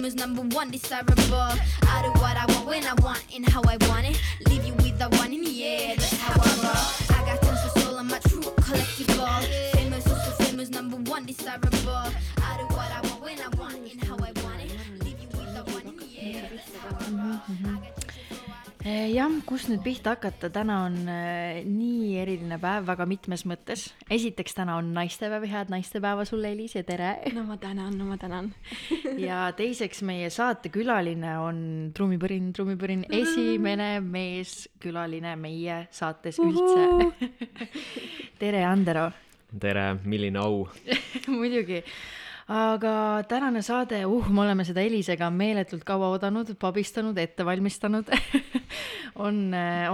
famous, number one, desirable. I do what I want when I want and how I want it. Leave you with the one in the air, that's how I roll. I got tons of soul, I'm a true collectible. Famous, also famous, number one, desirable. I do what I want when I want and how I want it. Leave you with the one in the air, that's how I roll. Jah, kust nüüd pihta hakata, täna on äh, nii eriline päev väga mitmes mõttes. esiteks täna on naistepäev, head naistepäeva sulle, Eliis ja tere! no ma tänan, no ma tänan. ja teiseks meie saatekülaline on trummipõrin, trummipõrin, esimene meeskülaline meie saates üldse. tere, Andero! tere, milline au. muidugi aga tänane saade, uh, me oleme seda Elisega meeletult kaua oodanud, pabistanud, ette valmistanud on,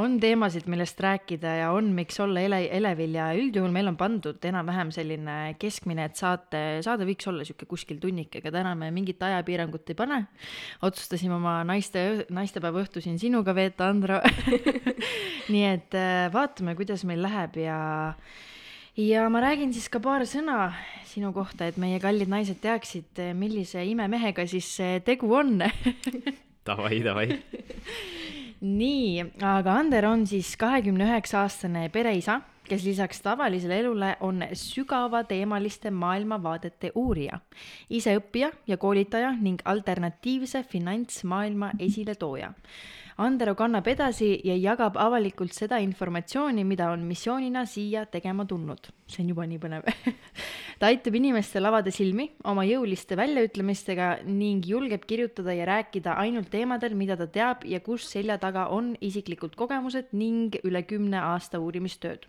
on teemasid, millest rääkida ja on, miks olla ele-, elevil ja üldjuhul meil on pandud enam-vähem selline keskmine, et saate, saade võiks olla sihuke kuskil tunnike, aga täna me mingit ajapiirangut ei pane. otsustasime oma naiste, naistepäeva õhtu siin sinuga veeta, Andro nii et äh, vaatame, kuidas meil läheb ja ja ma räägin siis ka paar sõna sinu kohta, et meie kallid naised teaksid, millise imemehega siis tegu on Davai, davai. nii, aga Ander on siis kahekümne üheksa aastane pereisa, kes lisaks tavalisele elule on sügavateemaliste maailmavaadete uurija, ise õppija ja koolitaja ning alternatiivse finantsmaailma esiletooja Andero kannab edasi ja jagab avalikult seda informatsiooni, mida on missioonina siia tegema tulnud. see on juba nii põnev ta aitab inimestel avada silmi oma jõuliste väljaütlemistega ning julgeb kirjutada ja rääkida ainult teemadel, mida ta teab ja kus selja taga on isiklikud kogemused ning üle kümne aasta uurimistööd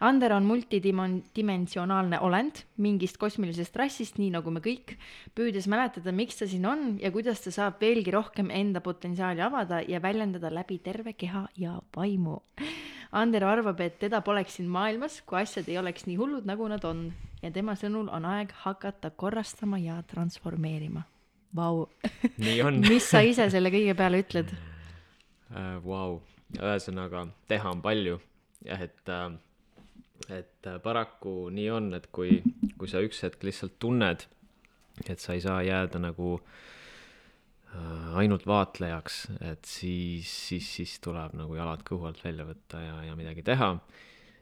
Ander on multidimensionaalne olend mingist kosmilisest rassist, nii nagu me kõik, püüdes mäletada, miks ta siin on ja kuidas ta saab veelgi rohkem enda potentsiaali avada ja väljendada läbi terve keha ja vaimu. Ander arvab, et teda poleks siin maailmas, kui asjad ei oleks nii hullud, nagu nad on ja tema sõnul on aeg hakata korrastama ja transformeerima. Vau. mis sa ise selle kõige peale ütled? Vau, ühesõnaga teha on palju jah, et äh, et äh, paraku nii on, et kui, kui sa üks hetk lihtsalt tunned, et sa ei saa jääda nagu äh, ainult vaatlejaks, et siis, siis, siis tuleb nagu jalad kõhu alt välja võtta ja, ja midagi teha.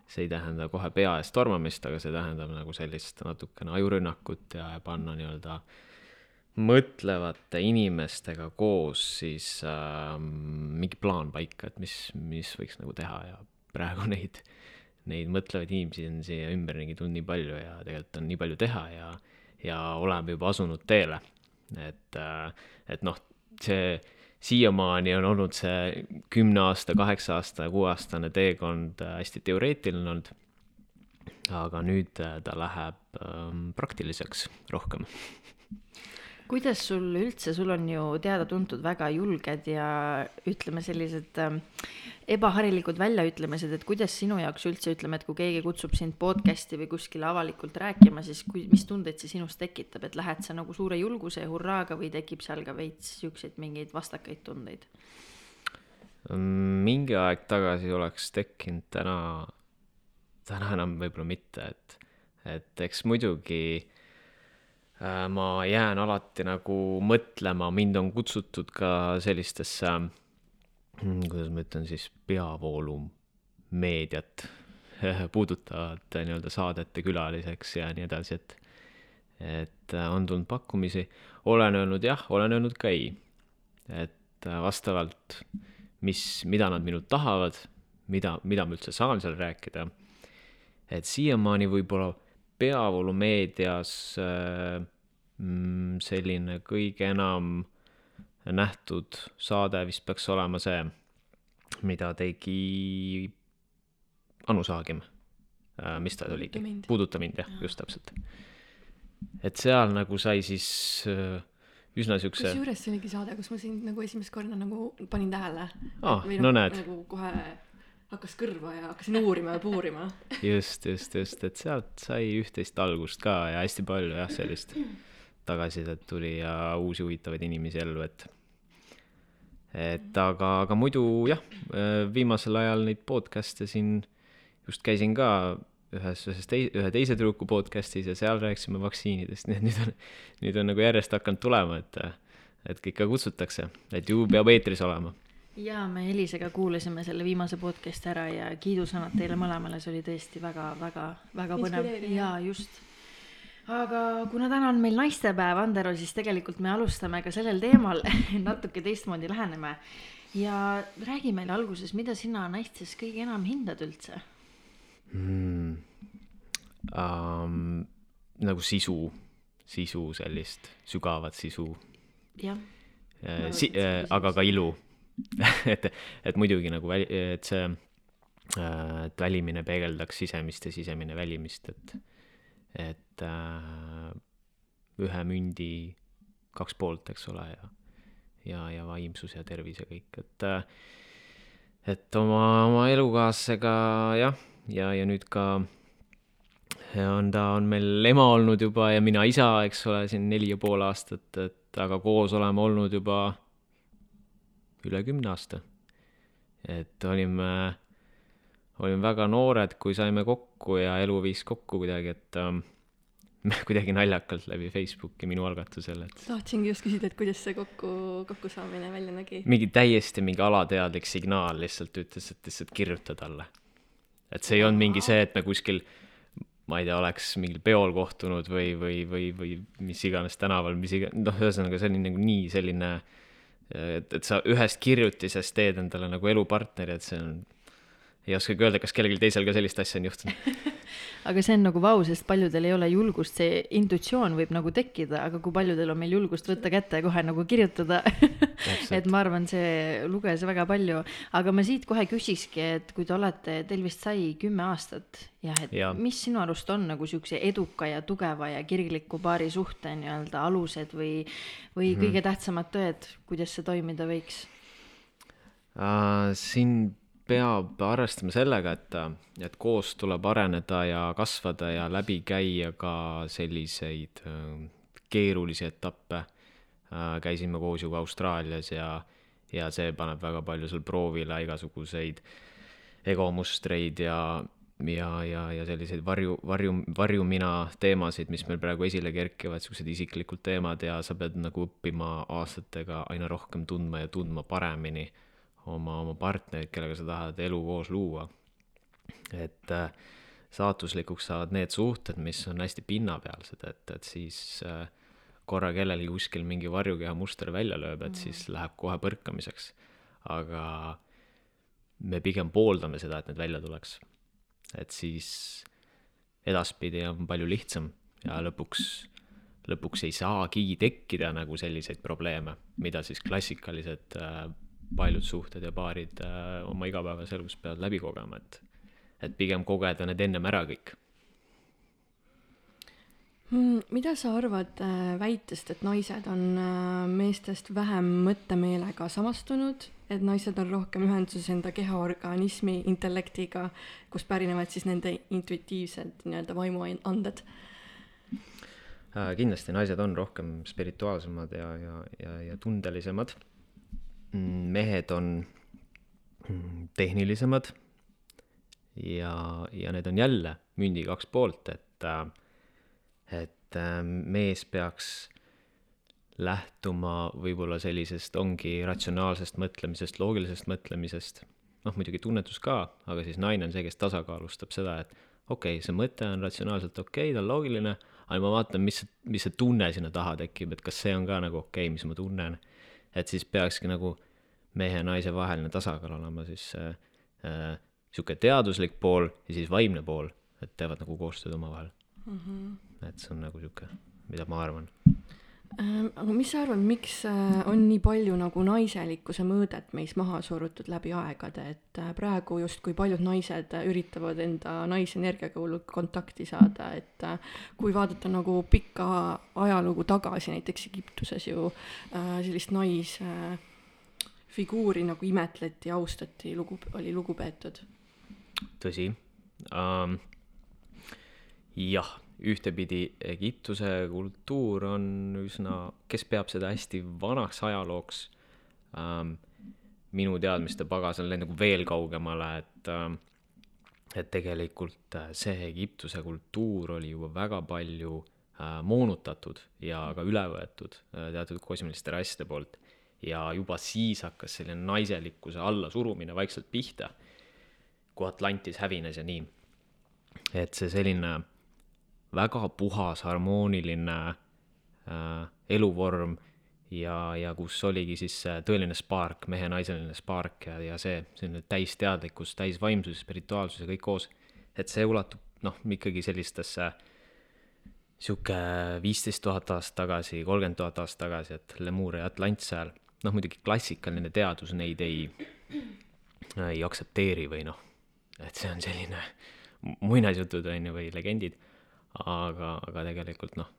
see ei tähenda kohe pea ees tormamist, aga see tähendab nagu sellist natukene ajurünnakut ja, panna nii-öelda mõtlevate inimestega koos siis äh, mingi plaan paika, et mis, mis võiks nagu teha ja praegu neid äh, neid mõtlevaid inimesi on siia ümberringi tulnud nii palju ja tegelikult on nii palju teha ja, ja oleme juba asunud teele. et, äh, et noh, see siiamaani on olnud see kümne aasta, kaheksa aasta kuueaastane teekond äh, hästi teoreetiline olnud. aga nüüd äh, ta läheb ähm, praktiliseks rohkem kuidas sul üldse, sul on ju teada-tuntud väga julged ja ütleme, sellised äh, ebaharilikud väljaütlemised, et kuidas sinu jaoks üldse, ütleme, et kui keegi kutsub sind podcast'i või kuskile avalikult rääkima, siis kui, mis tundeid see sinus tekitab, et lähed sa nagu suure julguse ja hurraaga või tekib seal ka veits siukseid mingeid vastakaid tundeid? mingi aeg tagasi oleks tekkinud, täna, täna enam võib-olla mitte, et, et eks muidugi ma jään alati nagu mõtlema, mind on kutsutud ka sellistesse, mm, kuidas ma ütlen siis, peavoolumeediat puudutavate nii-öelda saadete külaliseks ja nii edasi, et, et äh, on tulnud pakkumisi, olen öelnud jah, olen öelnud ka ei. et äh, vastavalt, mis, mida nad minult tahavad, mida, mida ma üldse saan seal rääkida, et siiamaani võib-olla peavoolumeedias äh, selline kõige enam nähtud saade vist peaks olema see, mida tegi Anu Saagim äh,. mis ta oligi? puuduta mind jah ja., just täpselt. et seal nagu sai siis äh, üsna siukse. kusjuures see oligi saade, kus ma sind nagu esimest korda nagu panin tähele ah,. no näed. nagu kohe hakkas kõrva ja hakkasin uurima ja puurima. just, just, just, et sealt sai üht-teist algust ka ja hästi palju jah, sellist tagasisidet tuli ja uusi huvitavaid inimesi ellu, et et aga, aga muidu jah, viimasel ajal neid podcast'e siin just käisin ka ühes, ühes tei-, ühe teise tüdruku podcast'is ja seal rääkisime vaktsiinidest, nii et nüüd on, nüüd on nagu järjest hakanud tulema, et et ikka kutsutakse, et ju peab eetris olema. ja me Elisega kuulasime selle viimase podcast'i ära ja kiidusõnad teile mõlemale, see oli tõesti väga-väga-väga põnev Inspireeriv. ja just. Aga kuna täna on meil naistepäev, Andero, siis tegelikult me alustame ka sellel teemal natuke teistmoodi läheneme ja räägi meile alguses, mida sina naistes kõige enam hindad üldse? mm.. Um, nagu sisu, sisu sellist sügavat sisu jah, äh, si- selle, aga ka ilu et, et muidugi nagu väli-, et see, et välimine peegeldaks sisemist ja sisemine välimist, et, et äh, ühe mündi kaks poolt, eks ole, ja, ja, ja vaimsus ja tervis ja kõik, et äh, et oma, oma elukaaslasega jah, ja, ja nüüd ka on ta, on meil ema olnud juba ja mina isa, eks ole, siin neli ja pool aastat, et aga koos oleme olnud juba üle kümne aasta. et olime, olime väga noored, kui saime kokku ja elu viis kokku kuidagi, et ähm, kuidagi naljakalt läbi Facebooki minu algatusel, et tahtsingi just küsida, et kuidas see kokku, kokkusaamine välja nägi. mingi täiesti mingi alateadlik signaal lihtsalt ütles, et lihtsalt kirjuta talle. et see ei olnud mingi see, et me kuskil, ma ei tea, oleks mingil peol kohtunud või, või, või, või mis iganes tänaval, mis iga-, noh, ühesõnaga see oli nagu nii selline, et, et sa ühest kirjutisest teed endale nagu elupartneri, et see on, ei oskagi öelda, kas kellelgi teisel ka sellist asja on juhtunud. aga see on nagu vau, sest paljudel ei ole julgust, see intuitsioon võib nagu tekkida, aga kui paljudel on meil julgust võtta kätte ja kohe nagu kirjutada et ma arvan, see luges väga palju, aga ma siit kohe küsikski, et kui te olete, teil vist sai kümme aastat jah, et ja. Mis sinu arust on nagu siukse eduka ja tugeva ja kirgliku paari suhte nii-öelda alused või, või mm -hmm. kõige tähtsamad tõed, kuidas see toimida võiks? Uh, siin peab arvestama sellega, et, et koos tuleb areneda ja kasvada ja läbi käia ka selliseid uh, keerulisi etappe uh,. käisime koos ju ka Austraalias ja, ja see paneb väga palju seal proovile igasuguseid egomustreid ja, ja, ja, ja selliseid varju, varju, varjumina teemasid, mis meil praegu esile kerkivad, siuksed isiklikud teemad ja sa pead nagu õppima aastatega aina rohkem tundma ja tundma paremini oma, oma partnerit, kellega sa tahad elu koos luua. et äh, saatuslikuks saavad need suhted, mis on hästi pinnapealsed, et, et siis äh, korra kellelgi kuskil mingi varjukeha muster välja lööb, et siis läheb kohe põrkamiseks. aga me pigem pooldame seda, et need välja tuleks. et siis edaspidi on palju lihtsam ja lõpuks, lõpuks ei saagi tekkida nagu selliseid probleeme, mida siis klassikalised äh, paljud suhted ja paarid äh, oma igapäevases elus peavad läbi kogema, et, et pigem kogeda need ennem ära kõik. Hmm, mida sa arvad äh, väitest, et naised on äh, meestest vähem mõttemeelega samastunud, et naised on rohkem ühenduses enda keha, organismi, intellektiga, kust pärinevad siis nende intuitiivsed nii-öelda vaimuanded? Äh, kindlasti naised on rohkem spirituaalsemad ja, ja, ja, ja tundelisemad. Mehed on mm, tehnilisemad ja, ja need on jälle mündi kaks poolt, et, et äh, mees peaks lähtuma võib-olla sellisest, ongi ratsionaalsest mõtlemisest, loogilisest mõtlemisest, noh muidugi tunnetus ka, aga siis naine on see, kes tasakaalustab seda, et okei okay,, see mõte on ratsionaalselt okei okay,, ta on loogiline, aga ma vaatan, mis, mis see tunne sinna taha tekib, et kas see on ka nagu okei okay,, mis ma tunnen. Et siis peakski nagu mehe ja naise vaheline tasakaal olema siis äh, äh, sihuke teaduslik pool ja siis vaimne pool, et teevad nagu koostööd omavahel mm. -hmm. et see on nagu sihuke, mida ma arvan. Ähm, aga mis sa arvad, miks äh, on nii palju nagu naiselikkuse mõõdet meis maha surutud läbi aegade, et äh, praegu justkui paljud naised üritavad enda naisenergiaga hullult kontakti saada, et äh, kui vaadata nagu pikka ajalugu tagasi, näiteks Egiptuses ju sellist naisfiguuri nagu imetleti, austati, lugu, oli lugupeetud. tõsi um,. jah, ühtepidi Egiptuse kultuur on üsna, kes peab seda hästi vanaks ajalooks um,. minu teadmiste pagas on läinud nagu veel kaugemale, et um, et tegelikult äh, see Egiptuse kultuur oli juba väga palju äh, moonutatud ja ka üle võetud äh, teatud kosmiliste rasside poolt. ja juba siis hakkas selline naiselikkuse allasurumine vaikselt pihta, kui Atlantis hävines ja nii. et see selline väga puhas, harmooniline äh, eluvorm ja, ja kus oligi siis tõeline spark, mehe-naiseline spark ja, ja see selline täisteadlikkus, täisvaimsus, spirituaalsus ja kõik koos. et see ulatub noh, ikkagi sellistesse sihuke viisteist tuhat aastat tagasi, kolmkümmend tuhat aastat tagasi, et Lemur ja Atlant seal, noh muidugi klassikaline teadus neid ei, ei aktsepteeri või noh, et see on selline muinasjutud on ju või legendid, aga, aga tegelikult noh,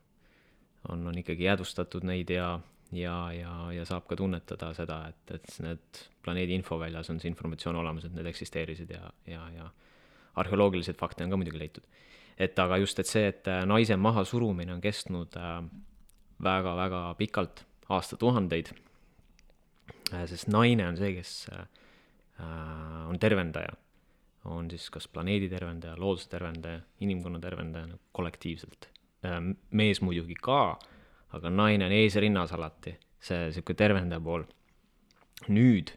on, on ikkagi jäädvustatud neid ja, ja, ja, ja saab ka tunnetada seda, et, et need planeedi infoväljas on see informatsioon olemas, et need eksisteerisid ja, ja, ja arheoloogilised fakte on ka muidugi leitud. et aga just, et see, et naise mahasurumine on kestnud väga-väga äh, pikalt, aastatuhandeid, äh, sest naine on see, kes äh, on tervendaja, on siis kas planeedi tervendaja, looduse tervendaja, inimkonna tervendaja nagu kollektiivselt. mees muidugi ka, aga naine on eesrinnas alati, see sihuke tervendaja pool. nüüd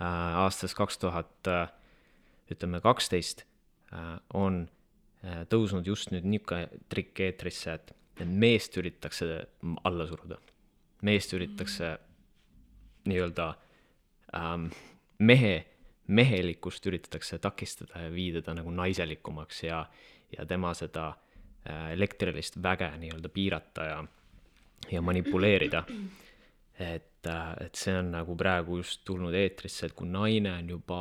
aastast kaks tuhat, ütleme kaksteist Äh, on äh, tõusnud just nüüd niisugune trikk eetrisse, et, et meest üritatakse alla suruda. meest üritatakse nii-öelda ähm, mehe, mehelikkust üritatakse takistada ja viida ta nagu naiselikumaks ja, ja tema seda äh, elektrilist väge nii-öelda piirata ja, ja manipuleerida. et, et see on nagu praegu just tulnud eetrisse, et kui naine on juba,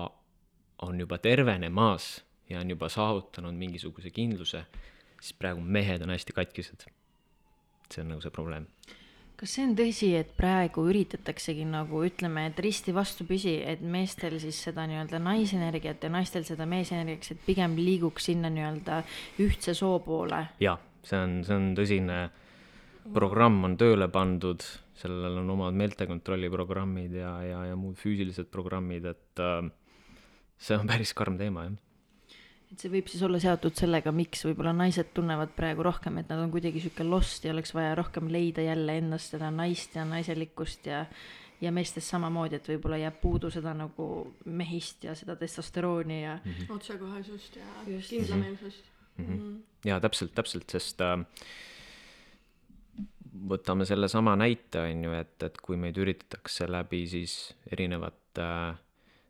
on juba tervenemas ja on juba saavutanud mingisuguse kindluse, siis praegu mehed on hästi katkised. see on nagu see probleem. Kas see on tõsi, et praegu üritataksegi nagu ütleme, et risti vastupidi, et meestel siis seda nii-öelda naisenergiat ja naistel seda meesenergiaks, et pigem liiguks sinna nii-öelda ühtse soo poole? jaa, see on, see on tõsine programm on tööle pandud, sellel on omad meeltekontrolli programmid ja, ja, ja muud füüsilised programmid, et äh, see on päris karm teema, jah et see võib siis olla seotud sellega, miks võib-olla naised tunnevad praegu rohkem, et nad on kuidagi sihuke lost ja oleks vaja rohkem leida jälle ennast seda naist ja naiselikkust ja ja meestes samamoodi, et võib-olla jääb puudu seda nagu mehist ja seda testosterooni ja mm -hmm. otsekohesust ja Just. kindlameelsust mm. -hmm. ja täpselt, täpselt, sest äh, võtame sellesama näite, on ju, et, et kui meid üritatakse läbi siis erinevate äh,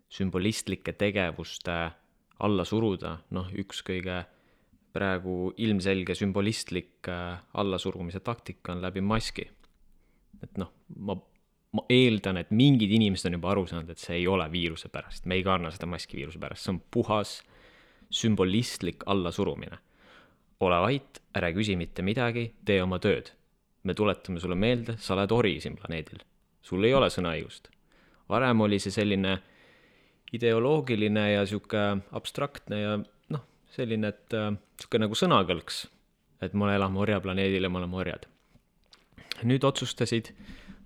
sümbolistlike tegevuste äh, alla suruda, noh, üks kõige praegu ilmselge sümbolistlik äh, allasurumise taktika on läbi maski. et noh, ma, ma eeldan, et mingid inimesed on juba aru saanud, et see ei ole viiruse pärast, me ei kanna seda maski viiruse pärast, see on puhas sümbolistlik allasurumine. ole vait, ära küsi mitte midagi, tee oma tööd. me tuletame sulle meelde, sa oled ori siin planeedil. sul ei ole sõnaõigust. varem oli see selline ideoloogiline ja sihuke abstraktne ja noh, selline, et äh, sihuke nagu sõnakõlks, et me elame orjaplaneedil ja me oleme orjad. nüüd otsustasid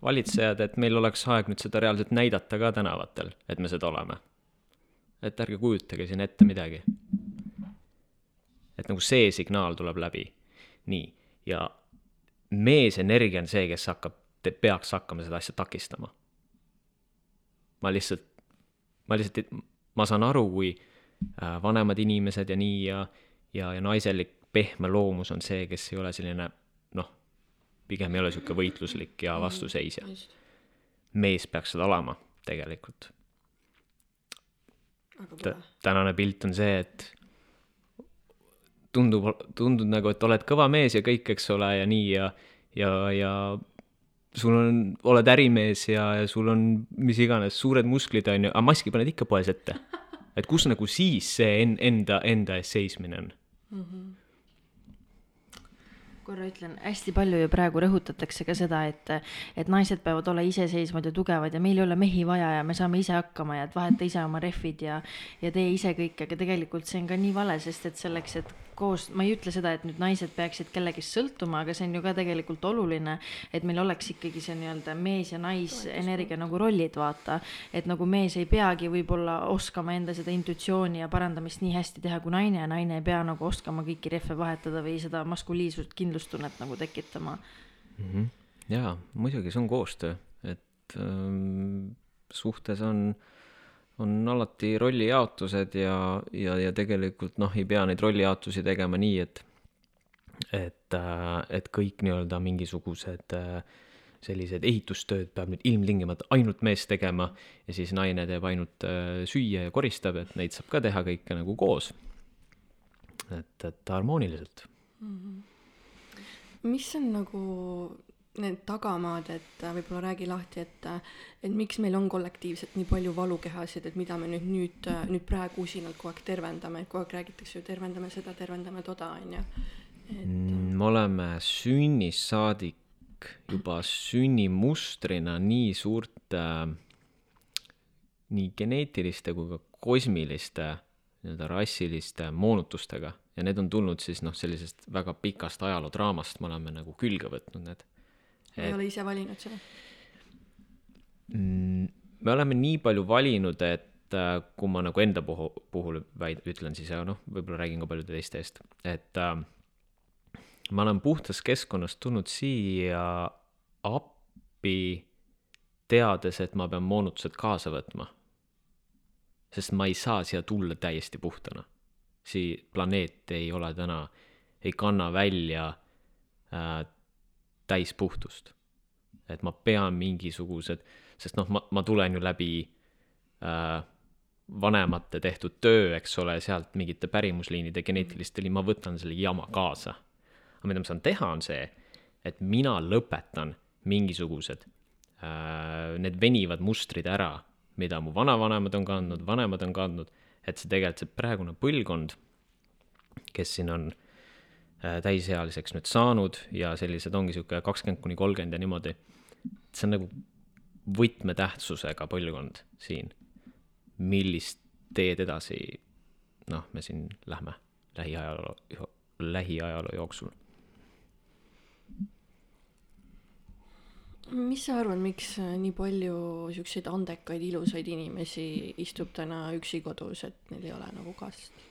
valitsejad, et meil oleks aeg nüüd seda reaalselt näidata ka tänavatel, et me seda oleme. et ärge kujutage siin ette midagi. et nagu see signaal tuleb läbi. nii, ja meesenergia on see, kes hakkab, peaks hakkama seda asja takistama. ma lihtsalt ma lihtsalt, ma saan aru, kui äh, vanemad inimesed ja nii ja, ja, ja naiselik pehme loomus on see, kes ei ole selline noh, pigem ei ole niisugune võitluslik ja mm, vastuseisja. mees peaks seda olema tegelikult. tänane pilt on see, et tundub, tundub nagu, et oled kõva mees ja kõik, eks ole, ja nii ja, ja, ja sul on, oled ärimees ja, ja sul on mis iganes suured musklid, on ju, aga maski paned ikka poes ette. et kus nagu siis see en-, enda, enda eest seismine on mm? -hmm korra ütlen, hästi palju ju praegu rõhutatakse ka seda, et, et naised peavad olema iseseisvad ja tugevad ja meil ei ole mehi vaja ja me saame ise hakkama ja et vaheta ise oma rehvid ja, ja tee ise kõike, aga tegelikult see on ka nii vale, sest et selleks, et koos, ma ei ütle seda, et nüüd naised peaksid kellegist sõltuma, aga see on ju ka tegelikult oluline, et meil oleks ikkagi see nii-öelda mees ja naisenergia nagu rollid, vaata. et nagu mees ei peagi võib-olla oskama enda seda intuitsiooni ja parandamist nii hästi teha kui naine ja naine ei pea nagu oskama kõiki rehve vahetada või seda maskuliinsust, kindlustunnet nagu tekitama. mm. -hmm. jaa, muidugi see on koostöö, et ähm, suhtes on, on alati rollijaotused ja, ja, ja tegelikult noh, ei pea neid rollijaotusi tegema nii, et et, et kõik nii-öelda mingisugused äh, sellised ehitustööd peab nüüd ilmtingimata ainult mees tegema ja siis naine teeb ainult äh, süüa ja koristab, et neid saab ka teha kõike nagu koos. et, et harmooniliselt. mis on nagu need tagamaad, et äh, võib-olla räägi lahti, et, et miks meil on kollektiivselt nii palju valukehasid, et mida me nüüd, nüüd, nüüd praegu usinalt kogu aeg tervendame, et kogu aeg räägitakse ju tervendame seda, tervendame toda, onju. et Mm, me oleme sünnist saadik juba sünnimustrina nii suurte nii geneetiliste kui ka kosmiliste nii-öelda rassiliste moonutustega ja need on tulnud siis noh, sellisest väga pikast ajaloodraamast, me oleme nagu külge võtnud need. Ei ole ise valinud seda. Mm, me oleme nii palju valinud, et äh, kui ma nagu enda puhul, puhul väid-, ütlen siis noh, võib-olla räägin ka paljude teiste eest, et äh, ma olen puhtast keskkonnast tulnud siia appi, teades, et ma pean moonutused kaasa võtma. sest ma ei saa siia tulla täiesti puhtana. sii-, planeet ei ole täna, ei kanna välja äh, täispuhtust. et ma pean mingisugused, sest noh, ma, ma tulen ju läbi äh, vanemate tehtud töö, eks ole, sealt mingite pärimusliinide geneetiliste liin, ma võtan selle jama kaasa. aga mida ma saan teha, on see, et mina lõpetan mingisugused äh,, need venivad mustrid ära, mida mu vanavanemad on kandnud, vanemad on kandnud, et see tegelikult see praegune põlvkond, kes siin on äh, täisealiseks nüüd saanud ja sellised ongi sihuke kakskümmend kuni kolmkümmend ja niimoodi, see on nagu võtmetähtsusega põlvkond siin, millist teed edasi noh, me siin lähme lähiajaloo, lähiajaloo jooksul. mis sa arvad, miks äh, nii palju siukseid andekaid, ilusaid inimesi istub täna üksi kodus, et neil ei ole nagu kast?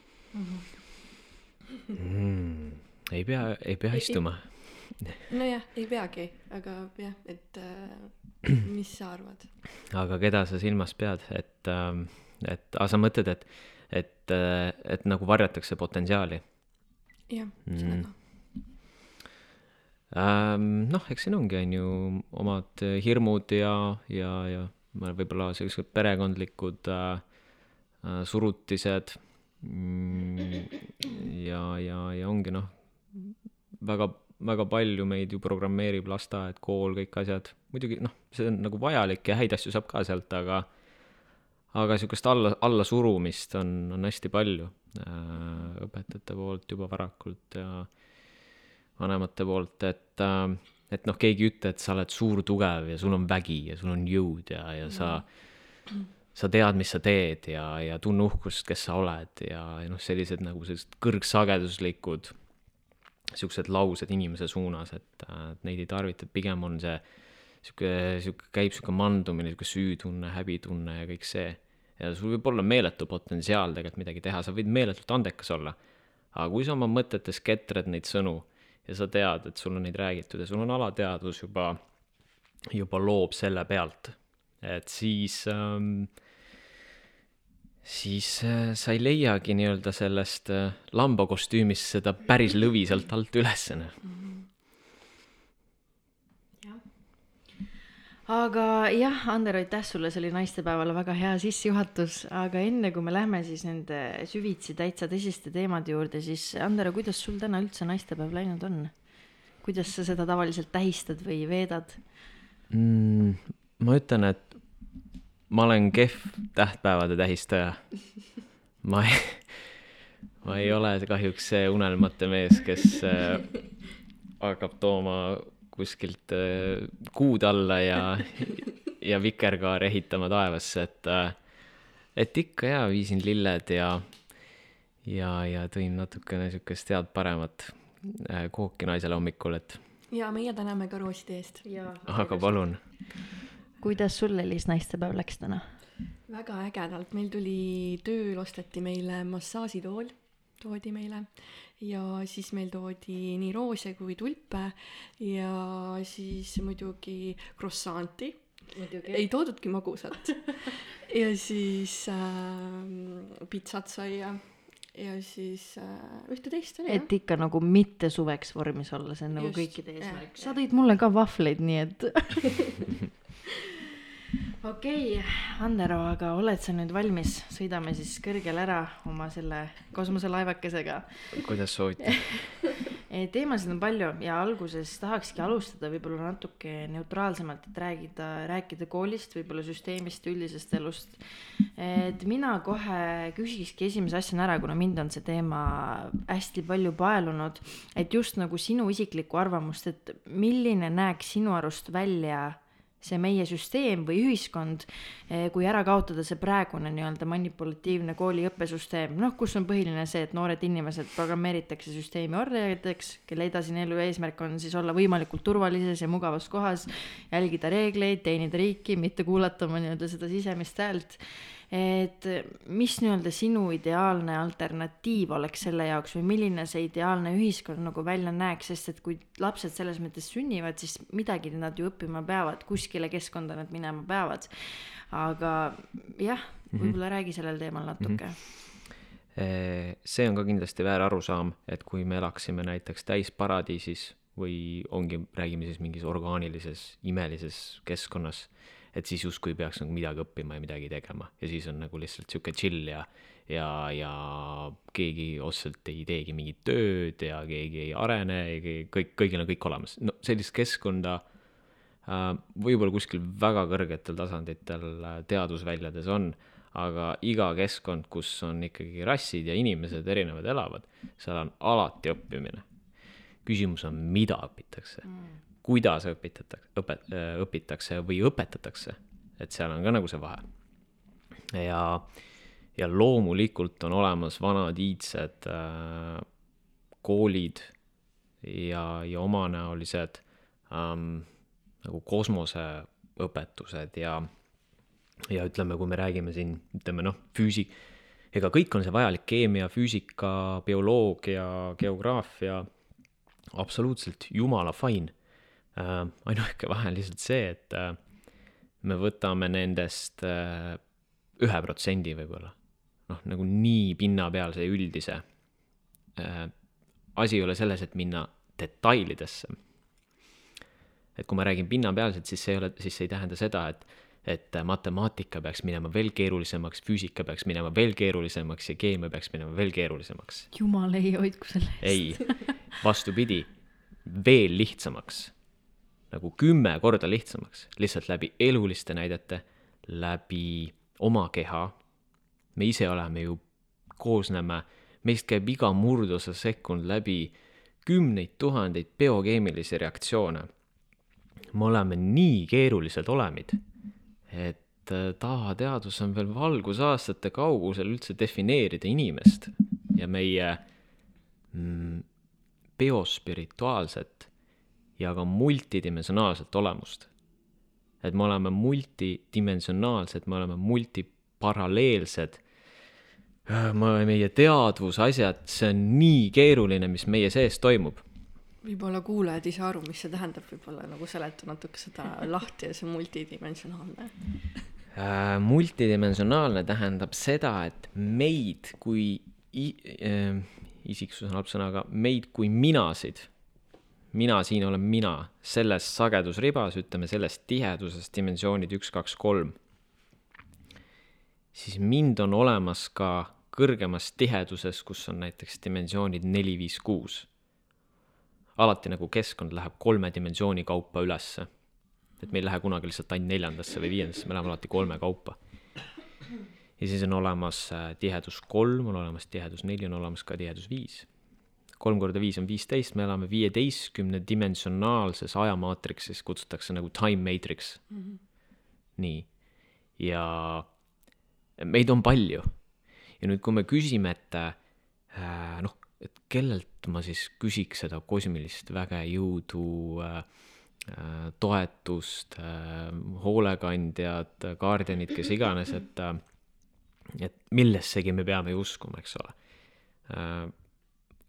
Mm, ei pea, ei pea Ei- istuma. nojah, ei peagi, aga jah, et äh, mis sa arvad? aga keda sa silmas pead, et, et, aga sa mõtled, et, et, et nagu varjatakse potentsiaali jah, Mm. sellega. ähm,? noh, eks siin ongi, on ju, omad hirmud ja, ja, ja ma- võib-olla sellised perekondlikud äh, äh, surutised mm, ja, ja, ja ongi noh, väga, väga palju meid ju programmeerib lasteaed, kool, kõik asjad. muidugi noh, see on nagu vajalik ja häid asju saab ka sealt, aga aga niisugust alla, allasurumist on, on hästi palju äh, õpetajate poolt juba varakult ja vanemate poolt, et äh, et noh, keegi ei ütle, et sa oled suur, tugev ja sul on vägi ja sul on jõud ja, ja sa sa tead, mis sa teed ja, ja tunne uhkust, kes sa oled ja, ja noh, sellised nagu sellised kõrgsageduslikud siuksed laused inimese suunas, et äh, et neid ei tarvita, pigem on see sihuke, sihuke, käib sihuke mandumine, sihuke süütunne, häbitunne ja kõik see. ja sul võib olla meeletu potentsiaal tegelikult midagi teha, sa võid meeletult andekas olla. aga kui sa oma mõtetes ketred neid sõnu ja sa tead, et sul on neid räägitud ja sul on alateadvus juba, juba loob selle pealt, et siis ähm, siis äh, sa ei leiagi nii-öelda sellest äh, lambakostüümist seda päris lõvi sealt alt ülesse, noh. aga jah, Ander, aitäh sulle, see oli naistepäevale väga hea sissejuhatus, aga enne kui me lähme siis nende süvitsi täitsa tõsiste teemade juurde, siis Ander, kuidas sul täna üldse naistepäev läinud on? kuidas sa seda tavaliselt tähistad või veedad? mm,. ma ütlen, et ma olen kehv tähtpäevade tähistaja. ma ei, ma ei ole kahjuks see unelmate mees, kes äh, hakkab tooma kuskilt äh, kuud alla ja, ja vikerkaare ehitama taevasse, et äh, et ikka jaa, viisin lilled ja ja, ja tõin natukene siukest head paremat äh, kooki naisele hommikul, et ja meie täname ka rooside eest. aga palun. Kuidas sul, Elis, naistepäev läks täna? väga ägedalt, meil tuli tööl, osteti meile massaažitool, toodi meile ja siis meil toodi nii roose kui tulpe ja siis muidugi croissant'i, ei toodudki magusat. ja siis äh, pitsat sai ja, ja siis äh, ühte-teist oli et ikka nagu mitte suveks vormis olla, see on nagu Just, kõikide eesmärk. sa tõid mulle ka vahvleid, nii et. okei okay,, Andero, aga oled sa nüüd valmis, sõidame siis kõrgele ära oma selle kosmoselaevakesega. kuidas soovite? teemasid on palju ja alguses tahakski alustada võib-olla natuke neutraalsemalt, et räägida, rääkida koolist, võib-olla süsteemist, üldisest elust. et mina kohe küsikski esimese asjana ära, kuna mind on see teema hästi palju paelunud, et just nagu sinu isiklikku arvamust, et milline näeks sinu arust välja see meie süsteem või ühiskond, kui ära kaotada see praegune nii-öelda manipulatiivne kooli õppesüsteem, noh, kus on põhiline see, et noored inimesed programmeeritakse süsteemi orjadeks, kelle edasine elu eesmärk on siis olla võimalikult turvalises ja mugavas kohas, jälgida reegleid, teenida riiki, mitte kuulata oma nii-öelda seda sisemist häält. Et mis nii-öelda sinu ideaalne alternatiiv oleks selle jaoks või milline see ideaalne ühiskond nagu välja näeks, sest et kui lapsed selles mõttes sünnivad, siis midagi nad ju õppima peavad, kuskile keskkonda nad minema peavad. aga jah, võib-olla räägi sellel teemal natuke. see on ka kindlasti väär arusaam, et kui me elaksime näiteks täisparadiisis või ongi, räägime siis mingis orgaanilises imelises keskkonnas, et siis justkui peaks nagu midagi õppima ja midagi tegema ja siis on nagu lihtsalt sihuke chill ja ja, ja keegi otseselt ei teegi mingit tööd ja keegi ei arene ja keegi- kõik, kõigil on kõik olemas, no sellist keskkonda äh, võib-olla kuskil väga kõrgetel tasanditel äh, teadusväljades on, aga iga keskkond, kus on ikkagi rassid ja inimesed erinevad elavad, seal on alati õppimine. küsimus on, mida õpitakse mm., kuidas õpitatakse, õpet-, õpitakse või õpetatakse, et seal on ka nagu see vahe. ja, ja loomulikult on olemas vanad iidsed äh, koolid ja, ja omanäolised ähm, nagu kosmoseõpetused ja, ja ütleme, kui me räägime siin, ütleme noh, füüsik, ega kõik on see vajalik, keemia, füüsika, bioloogia, geograafia, absoluutselt jumala fine äh,. Ainuke vahe on lihtsalt see, et äh, me võtame nendest äh, ühe protsendi võib-olla, noh, nagu nii pinnapealse ja üldise äh,. asi ei ole selles, et minna detailidesse et kui ma räägin pinnapealselt, siis see ei ole, siis see ei tähenda seda, et, et matemaatika peaks minema veel keerulisemaks, füüsika peaks minema veel keerulisemaks ja keemia peaks minema veel keerulisemaks. jumal ei hoidku selle ei, vastupidi, veel lihtsamaks. Nagu kümme korda lihtsamaks, lihtsalt läbi eluliste näidete, läbi oma keha. me ise oleme ju, koosneme, meist käib iga murdosa sekund läbi kümneid tuhandeid biokeemilisi reaktsioone me oleme nii keerulised olemid, et äh, tavateadus on veel valgusaastate kaugusel üldse defineerida inimest ja meie mm, biospirituaalset ja ka multidimensionaalset olemust. et me oleme multidimensionaalsed, me oleme multiparalleelsed, meie teadvusasjad, see on nii keeruline, mis meie sees toimub võib-olla kuulajad ei saa aru, mis see tähendab, võib-olla nagu seleta natuke seda lahti ja see multidimensionaalne. Äh, multidimensionaalne tähendab seda, et meid kui äh,, isiksus on halb sõna, aga meid kui minasid, mina siin olen mina, selles sagedusribas, ütleme selles tiheduses, dimensioonid üks, kaks, kolm, siis mind on olemas ka kõrgemas tiheduses, kus on näiteks dimensioonid neli, viis, kuus. alati nagu keskkond läheb kolme dimensiooni kaupa ülesse et me ei lähe kunagi lihtsalt ainult neljandasse või viiendasse, me läheme alati kolme kaupa. ja siis on olemas äh, tihedus kolm, on olemas tihedus neli, on olemas ka tihedus viis. Kolm korda viis on viisteist, me elame viieteistkümne dimensionaalses ajamaatriksis, kutsutakse nagu time matrix mm. -hmm. nii, ja meid on palju. ja nüüd, kui me küsime, et äh, noh, et kellelt ma siis küsiks seda kosmilist väge, jõudu äh,, äh, toetust äh,, hoolekandjad, guardianid, kes iganes, et äh, et millessegi me peame ju uskuma, eks ole äh,.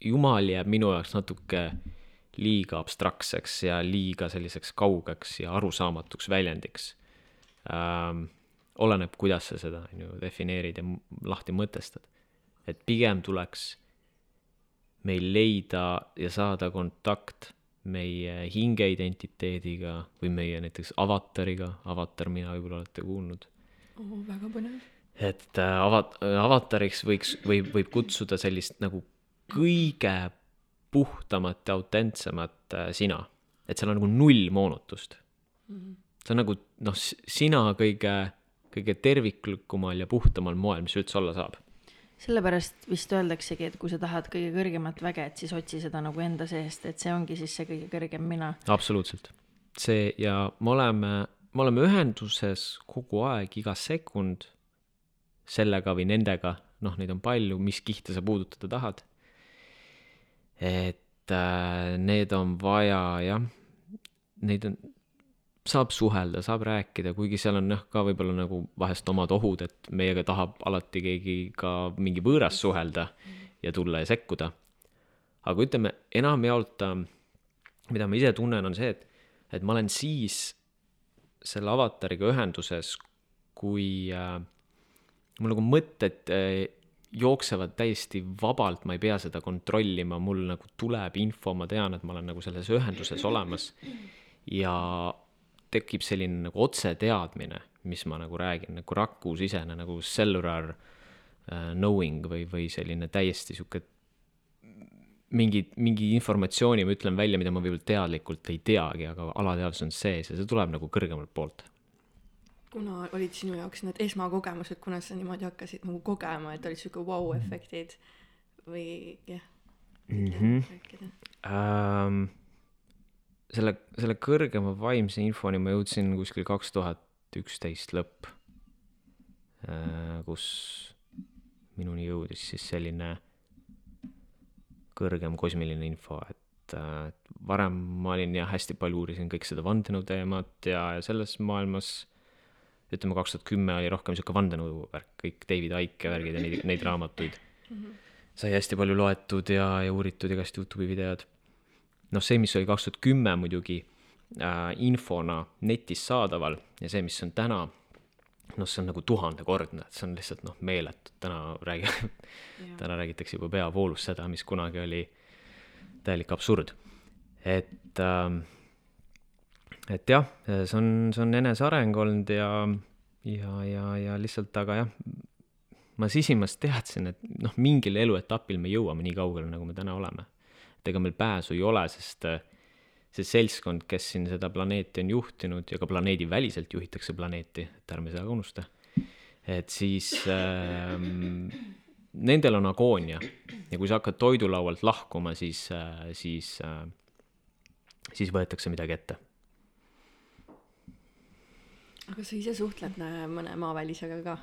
Jumal jääb minu jaoks natuke liiga abstraktseks ja liiga selliseks kaugeks ja arusaamatuks väljendiks ähm,. oleneb, kuidas sa seda on ju defineerid ja lahti mõtestad. et pigem tuleks meil leida ja saada kontakt meie hingeidentiteediga või meie näiteks avatariga, avatar mina võib-olla olete kuulnud oh, väga põnev et äh, avat-, avatariks võiks, võib, võib kutsuda sellist nagu kõige puhtamat ja autentsemat äh, sina. et seal on nagu null moonutust mm. -hmm. see on nagu noh, sina kõige, kõige terviklikumal ja puhtamal moel, mis üldse olla saab. sellepärast vist öeldaksegi, et kui sa tahad kõige kõrgemat väge, et siis otsi seda nagu enda seest, et see ongi siis see kõige kõrgem mina. absoluutselt. see ja me oleme, me oleme ühenduses kogu aeg, iga sekund sellega või nendega, noh, neid on palju, mis kihte sa puudutada tahad. Et äh, need on vaja jah, neid on, saab suhelda, saab rääkida, kuigi seal on jah, ka võib-olla nagu vahest omad ohud, et meiega tahab alati keegi ka mingi võõras suhelda ja tulla ja sekkuda. aga ütleme, enamjaolt äh, mida ma ise tunnen, on see, et, et ma olen siis selle avatariga ühenduses, kui äh, mul nagu mõtted äh, jooksevad täiesti vabalt, ma ei pea seda kontrollima, mul nagu tuleb info, ma tean, et ma olen nagu selles ühenduses olemas. ja tekib selline nagu otseteadmine, mis ma nagu räägin, nagu rakusisene nagu cellular äh, knowing või, või selline täiesti sihuke mingi, mingi informatsiooni ma ütlen välja, mida ma võib-olla teadlikult ei teagi, aga alateadvus on sees ja see tuleb nagu kõrgemalt poolt. Kuna olid sinu jaoks need esmakogemused, kuna sa niimoodi hakkasid nagu kogema, et olid sihuke vau-efektid või jah mm. -hmm. ähm,. selle, selle kõrgema vaimse infoni ma jõudsin kuskil kaks tuhat üksteist lõpp äh,, kus minuni jõudis siis selline kõrgem kosmiline info, et äh, varem ma olin jah, hästi palju uurisin kõik seda vandenõu teemat ja, ja selles maailmas ütleme, kaks tuhat kümme oli rohkem sihuke vandenõu värk, kõik David Icke värgid ja neid, neid raamatuid. Sai hästi palju loetud ja, ja uuritud igast Youtube'i videod. Noh, see, mis oli kaks tuhat kümme muidugi äh, infona netis saadaval ja see, mis on täna, noh, see on nagu tuhandekordne, et see on lihtsalt noh, meeletu, täna räägi-, täna räägitakse juba peavoolus seda, mis kunagi oli täielik absurd. et ähm,, et jah, see on, see on eneseareng olnud ja, ja, ja, ja lihtsalt, aga jah, ma sisimas teadsin, et noh, mingil eluetapil me jõuame nii kaugele, nagu me täna oleme. Et ega meil pääsu ei ole, sest äh, see seltskond, kes siin seda planeeti on juhtinud ja ka planeediväliselt juhitakse planeeti, et ärme seda ka unusta, et siis ähm, nendel on agoonia. Ja kui sa hakkad toidulaualt lahkuma, siis äh,, siis äh,, siis võetakse midagi ette. Aga sa ise suhtled mõne maavälisega ka?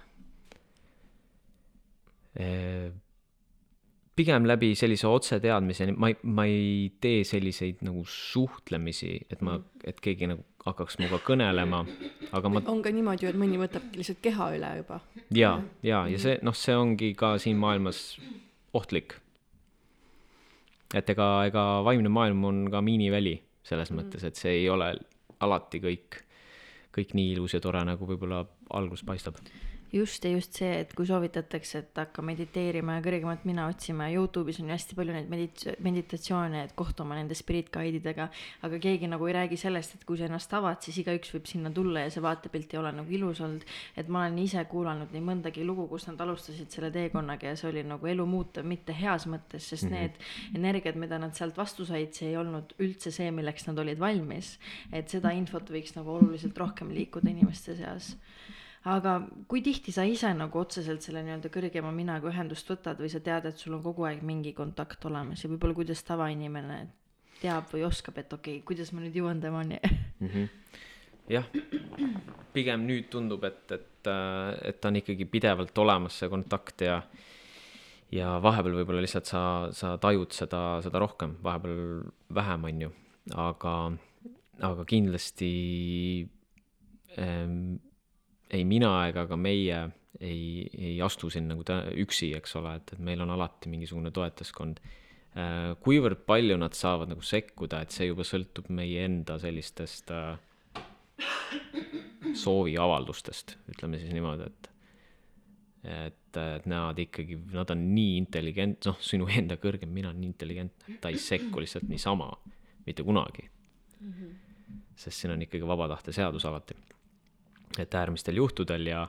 Pigem läbi sellise otseteadmise, ma ei, ma ei tee selliseid nagu suhtlemisi, et ma, et keegi nagu hakkaks minuga kõnelema, aga ma on ka niimoodi ju, et mõni võtab lihtsalt keha üle juba. ja, ja, ja see noh, see ongi ka siin maailmas ohtlik. et ega, ega vaimne maailm on ka miiniväli selles mõttes, et see ei ole alati kõik, kõik nii ilus ja tore, nagu võib-olla alguses paistab. Just ja just see, et kui soovitatakse, et hakka mediteerima ja kõrgemat mina otsima ja Youtube'is on ju hästi palju neid medit-, meditatsioone, et kohtuma nende spirit guide idega, aga keegi nagu ei räägi sellest, et kui sa ennast avad, siis igaüks võib sinna tulla ja see vaatepilt ei ole nagu ilus olnud. et ma olen ise kuulanud nii mõndagi lugu, kus nad alustasid selle teekonnaga ja see oli nagu elu muutev, mitte heas mõttes, sest mm -hmm. need energiad, mida nad sealt vastu said, see ei olnud üldse see, milleks nad olid valmis. et seda infot võiks nagu oluliselt rohkem liikuda inimeste seas aga kui tihti sa ise nagu otseselt selle nii-öelda kõrgema minaga ühendust võtad või sa tead, et sul on kogu aeg mingi kontakt olemas ja võib-olla kuidas tavainimene teab või oskab, et okei okay,, kuidas ma nüüd jõuan temani mm. -hmm. jah, pigem nüüd tundub, et, et, et ta on ikkagi pidevalt olemas, see kontakt ja ja vahepeal võib-olla lihtsalt sa, sa tajud seda, seda rohkem, vahepeal vähem, on ju, aga, aga kindlasti ähm, ei mina ega ka meie ei, ei astu siin nagu tä- üksi, eks ole, et, et meil on alati mingisugune toetajaskond äh,. kuivõrd palju nad saavad nagu sekkuda, et see juba sõltub meie enda sellistest äh, sooviavaldustest, ütleme siis niimoodi, et et, et nad ikkagi, nad on nii intelligent, noh, sinu enda kõrgem mina on nii intelligentne, et ta ei sekku lihtsalt niisama, mitte kunagi mm. -hmm. sest siin on ikkagi vaba tahte seadus alati. Et äärmistel juhtudel ja,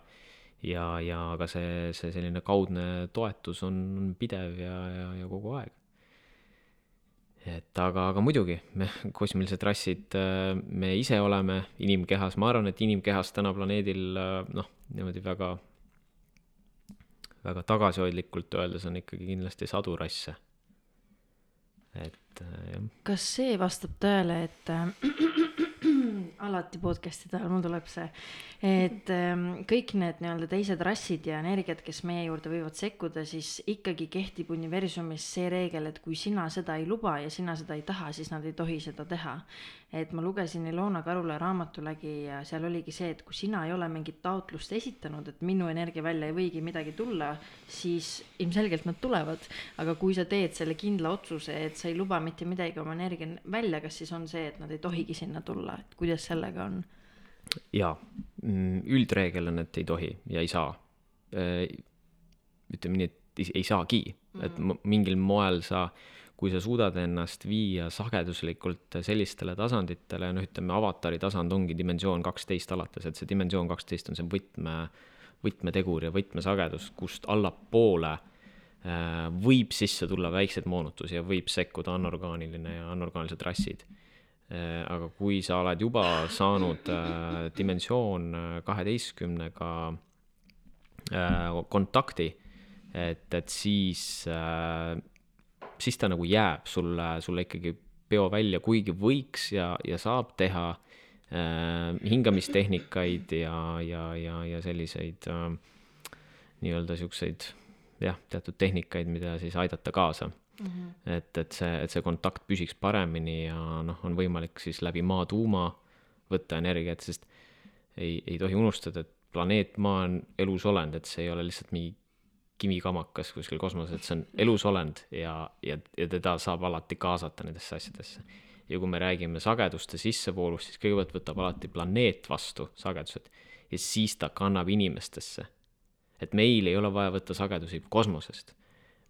ja, ja ka see, see selline kaudne toetus on, on pidev ja, ja, ja kogu aeg. et aga, aga muidugi, me, kosmilised rassid, me ise oleme inimkehas, ma arvan, et inimkehas täna planeedil noh, niimoodi väga väga tagasihoidlikult öeldes on ikkagi kindlasti sadu rasse. et jah. kas see vastab tõele, et alati podcast'ide ajal mul tuleb see, et ähm, kõik need nii-öelda teised rassid ja energiat, kes meie juurde võivad sekkuda, siis ikkagi kehtib universumis see reegel, et kui sina seda ei luba ja sina seda ei taha, siis nad ei tohi seda teha et ma lugesin Ilona Karula raamatu läbi ja seal oligi see, et kui sina ei ole mingit taotlust esitanud, et minu energia välja ei võigi midagi tulla, siis ilmselgelt nad tulevad. aga kui sa teed selle kindla otsuse, et sa ei luba mitte midagi oma energia välja, kas siis on see, et nad ei tohigi sinna tulla, et kuidas sellega on? jaa, mm, üldreegel on, et ei tohi ja ei saa. Äh, ütleme nii, et ei saagi, et mm. mingil moel sa kui sa suudad ennast viia sageduslikult sellistele tasanditele, noh, ütleme, avatari tasand ongi dimensioon kaksteist alates, et see dimensioon kaksteist on see võtme, võtmetegur ja võtmesagedus, kust allapoole äh, võib sisse tulla väikseid moonutusi ja võib sekkuda anorgaaniline ja anorgaanilised rassid. Äh, aga kui sa oled juba saanud äh, dimensioon kaheteistkümnega kontakti, et, et siis siis ta nagu jääb sulle, sulle ikkagi peo välja, kuigi võiks ja, ja saab teha äh, hingamistehnikaid ja, ja, ja, ja selliseid äh, nii-öelda siukseid jah, teatud tehnikaid, mida siis aidata kaasa mm. -hmm. et, et see, et see kontakt püsiks paremini ja noh, on võimalik siis läbi maa tuuma võtta energiat, sest ei, ei tohi unustada, et planeet Maa on elus olend, et see ei ole lihtsalt mingi kimikamakas kuskil kosmoses, et see on elusolend ja, ja, ja teda saab alati kaasata nendesse asjadesse. ja kui me räägime sageduste sissevoolust, siis kõigepealt võtab alati planeet vastu sagedused ja siis ta kannab inimestesse. et meil ei ole vaja võtta sagedusi kosmosest.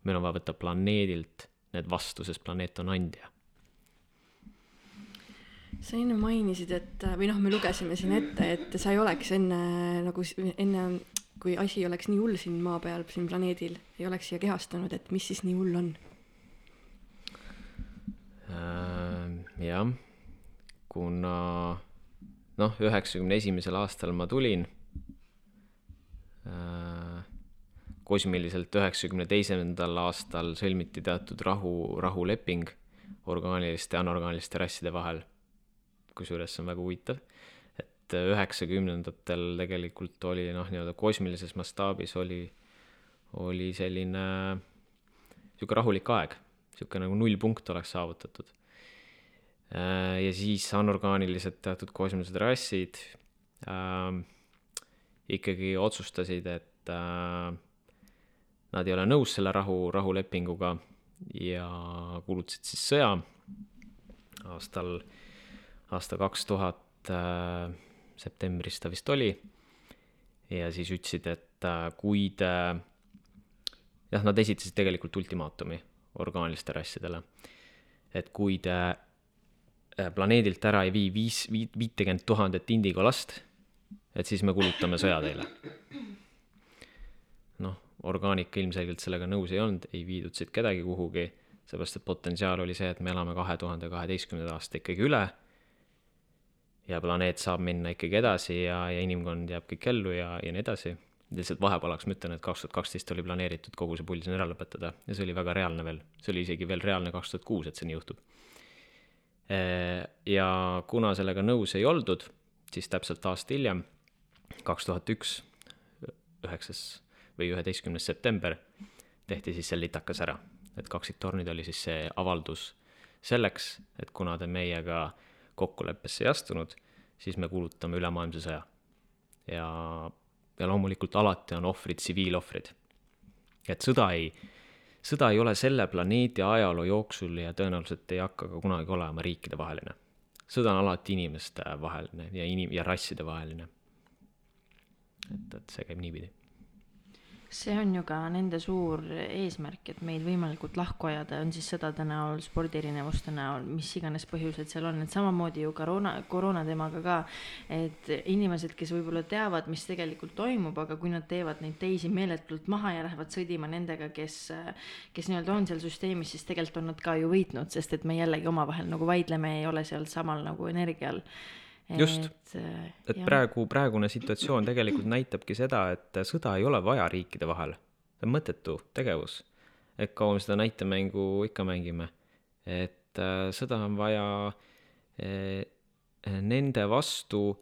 meil on vaja võtta planeedilt need vastu, sest planeet on andja sa enne mainisid, et või noh, me lugesime siin ette, et sa ei oleks enne nagu enne kui asi oleks nii hull siin maa peal, siin planeedil, ei oleks siia kehastunud, et mis siis nii hull on äh,? jah, kuna noh, üheksakümne esimesel aastal ma tulin äh,, kosmiliselt üheksakümne teisendal aastal sõlmiti teatud rahu, rahuleping orgaaniliste ja anorgaaniliste rasside vahel. kusjuures see on väga huvitav et üheksakümnendatel tegelikult oli noh, nii-öelda kosmilises mastaabis oli, oli selline niisugune rahulik aeg, niisugune nagu nullpunkt oleks saavutatud. Äh, ja siis anorgaanilised teatud kosmilised rassid äh, ikkagi otsustasid, et äh, nad ei ole nõus selle rahu, rahulepinguga ja kuulutasid siis sõja aastal, aasta kaks tuhat äh, septembris ta vist oli. ja siis ütlesid, et äh, kui te, jah, nad esitasid tegelikult ultimaatumi orgaanilistele rassidele. et kui te äh, planeedilt ära ei vii viis, viit, viitekümmet tuhandet indigo last, et siis me kulutame sõja teile. noh, orgaanika ilmselgelt sellega nõus ei olnud, ei viidud siit kedagi kuhugi, seepärast et potentsiaal oli see, et me elame kahe tuhande kaheteistkümnenda aasta ikkagi üle ja planeet saab minna ikkagi edasi ja, ja inimkond jääb kõik ellu ja, ja nii edasi. lihtsalt vahepalaks ma ütlen, et kaks tuhat kaksteist oli planeeritud kogu see pull siin ära lõpetada ja see oli väga reaalne veel, see oli isegi veel reaalne kaks tuhat kuus, et see nii juhtub. ja kuna sellega nõus ei oldud, siis täpselt aasta hiljem, kaks tuhat üks, üheksas või üheteistkümnes september, tehti siis see litakas ära. et kaksiktornid oli siis see avaldus selleks, et kuna te meiega kokkuleppesse ei astunud, siis me kuulutame ülemaailmse sõja. ja, ja loomulikult alati on ohvrid tsiviilohvrid. et sõda ei, sõda ei ole selle planeedi ajaloo jooksul ja tõenäoliselt ei hakka ka kunagi olema riikidevaheline. sõda on alati inimestevaheline ja inim- ja rasside vaheline. et, et see käib niipidi see on ju ka nende suur eesmärk, et meid võimalikult lahku ajada, on siis sõdade näol, spordierinevuste näol, mis iganes põhjused seal on, et samamoodi ju koroona, koroona teemaga ka, et inimesed, kes võib-olla teavad, mis tegelikult toimub, aga kui nad teevad neid teisi meeletult maha ja lähevad sõdima nendega, kes, kes nii-öelda on seal süsteemis, siis tegelikult on nad ka ju võitnud, sest et me jällegi omavahel nagu vaidleme, ei ole seal samal nagu energial just, et jah. praegu, praegune situatsioon tegelikult näitabki seda, et sõda ei ole vaja riikide vahel. see on mõttetu tegevus. et kaua me seda näitemängu ikka mängime. et äh, sõda on vaja äh, nende vastu,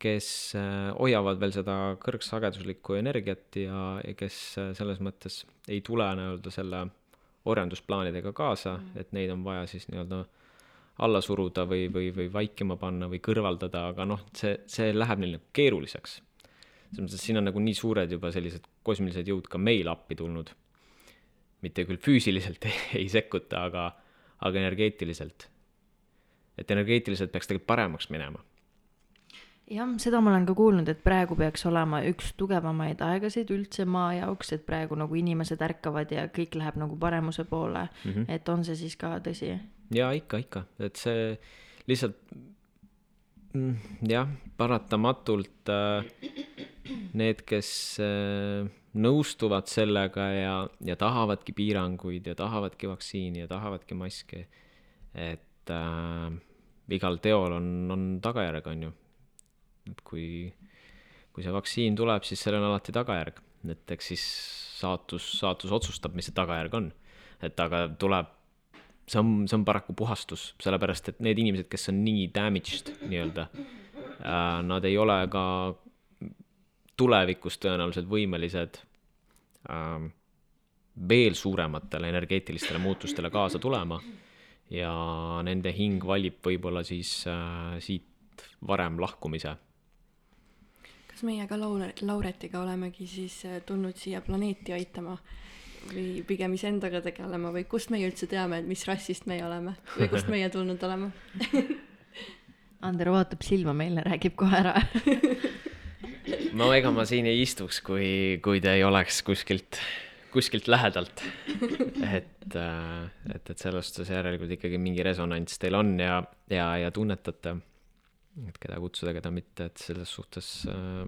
kes äh, hoiavad veel seda kõrgsageduslikku energiat ja, ja kes äh, selles mõttes ei tule nii-öelda selle orjandusplaanidega kaasa mm., et neid on vaja siis nii-öelda äh, alla suruda või, või, või vaikima panna või kõrvaldada, aga noh, see, see läheb neil nagu keeruliseks. selles mõttes, et siin on nagu nii suured juba sellised kosmilised jõud ka meil appi tulnud. mitte küll füüsiliselt ei, ei sekkuta, aga, aga energeetiliselt. et energeetiliselt peaks tegelikult paremaks minema jah, seda ma olen ka kuulnud, et praegu peaks olema üks tugevamaid aegasid üldse maa jaoks, et praegu nagu inimesed ärkavad ja kõik läheb nagu paremuse poole mm. -hmm. et on see siis ka tõsi? jaa, ikka, ikka, et see lihtsalt mm, jah, paratamatult äh, need, kes äh, nõustuvad sellega ja, ja tahavadki piiranguid ja tahavadki vaktsiini ja tahavadki maski, et äh, igal teol on, on tagajärg, on ju. Et kui, kui see vaktsiin tuleb, siis sellel on alati tagajärg, et eks siis saatus, saatus otsustab, mis see tagajärg on. et aga tuleb see on, see on paraku puhastus, sellepärast et need inimesed, kes on nii damaged nii-öelda äh,, nad ei ole ka tulevikus tõenäoliselt võimelised äh, veel suurematele energeetilistele muutustele kaasa tulema ja nende hing valib võib-olla siis äh, siit varem lahkumise. Kas meie ka Laure, Lauretiga olemegi siis äh, tulnud siia planeeti aitama? või pigem iseendaga tegelema või kust meie üldse teame, et mis rassist meie oleme või kust meie tulnud oleme Ander vaatab silma meile, räägib kohe ära no ega ma siin ei istuks, kui, kui te ei oleks kuskilt, kuskilt lähedalt. et, äh, et, et selles suhtes järelikult ikkagi mingi resonants teil on ja, ja, ja tunnetate, et keda kutsuda, keda mitte, et selles suhtes äh,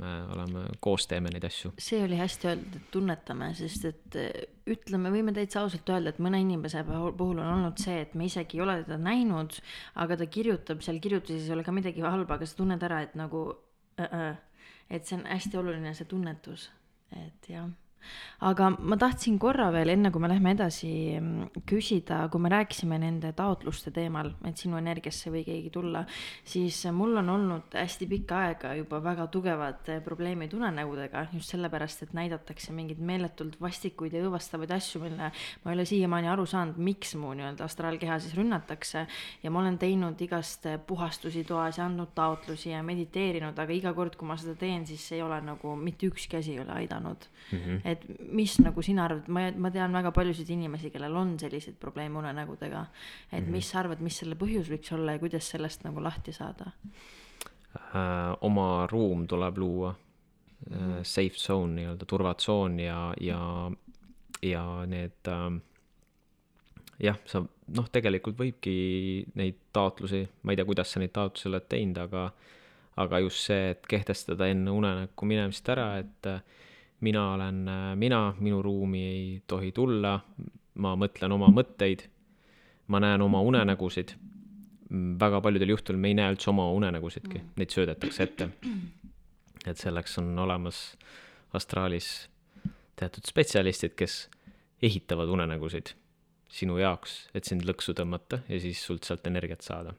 me oleme, koos teeme neid asju. see oli hästi öeldud, et tunnetame, sest et eh, ütleme, võime täitsa ausalt öelda, et mõne inimese puhul on olnud see, et me isegi ei ole teda näinud, aga ta kirjutab seal kirjutises ei ole ka midagi halba, aga sa tunned ära, et nagu äh, äh, et see on hästi oluline, see tunnetus, et jah aga ma tahtsin korra veel, enne kui me lähme edasi, mm, küsida, kui me rääkisime nende taotluste teemal, et sinu energiasse või keegi tulla, siis mul on olnud hästi pikka aega juba väga tugevad probleemid unenägudega, just sellepärast, et näidatakse mingeid meeletult vastikuid ja õõvastavaid asju, mille ma ei ole siiamaani aru saanud, miks mu nii-öelda astraalkeha siis rünnatakse. ja ma olen teinud igast puhastusi toas ja andnud taotlusi ja mediteerinud, aga iga kord, kui ma seda teen, siis ei ole nagu mitte ükski asi ei ole aidanud mm. -hmm et mis nagu sina arvad, ma, ma tean väga paljusid inimesi, kellel on selliseid probleeme unenägudega. et mm -hmm. mis sa arvad, mis selle põhjus võiks olla ja kuidas sellest nagu lahti saada äh,? oma ruum tuleb luua mm, -hmm. safe zone nii-öelda turvatsoon ja, ja, ja need äh, jah, sa noh, tegelikult võibki neid taotlusi, ma ei tea, kuidas sa neid taotlusi oled teinud, aga aga just see, et kehtestada enne unenäkku minemist ära, et äh, mina olen äh, mina, minu ruumi ei tohi tulla, ma mõtlen oma mõtteid, ma näen oma unenägusid, väga paljudel juhtudel me ei näe üldse oma unenägusidki mm., neid söödetakse ette. et selleks on olemas astraalis teatud spetsialistid, kes ehitavad unenägusid sinu jaoks, et sind lõksu tõmmata ja siis sult sealt energiat saada.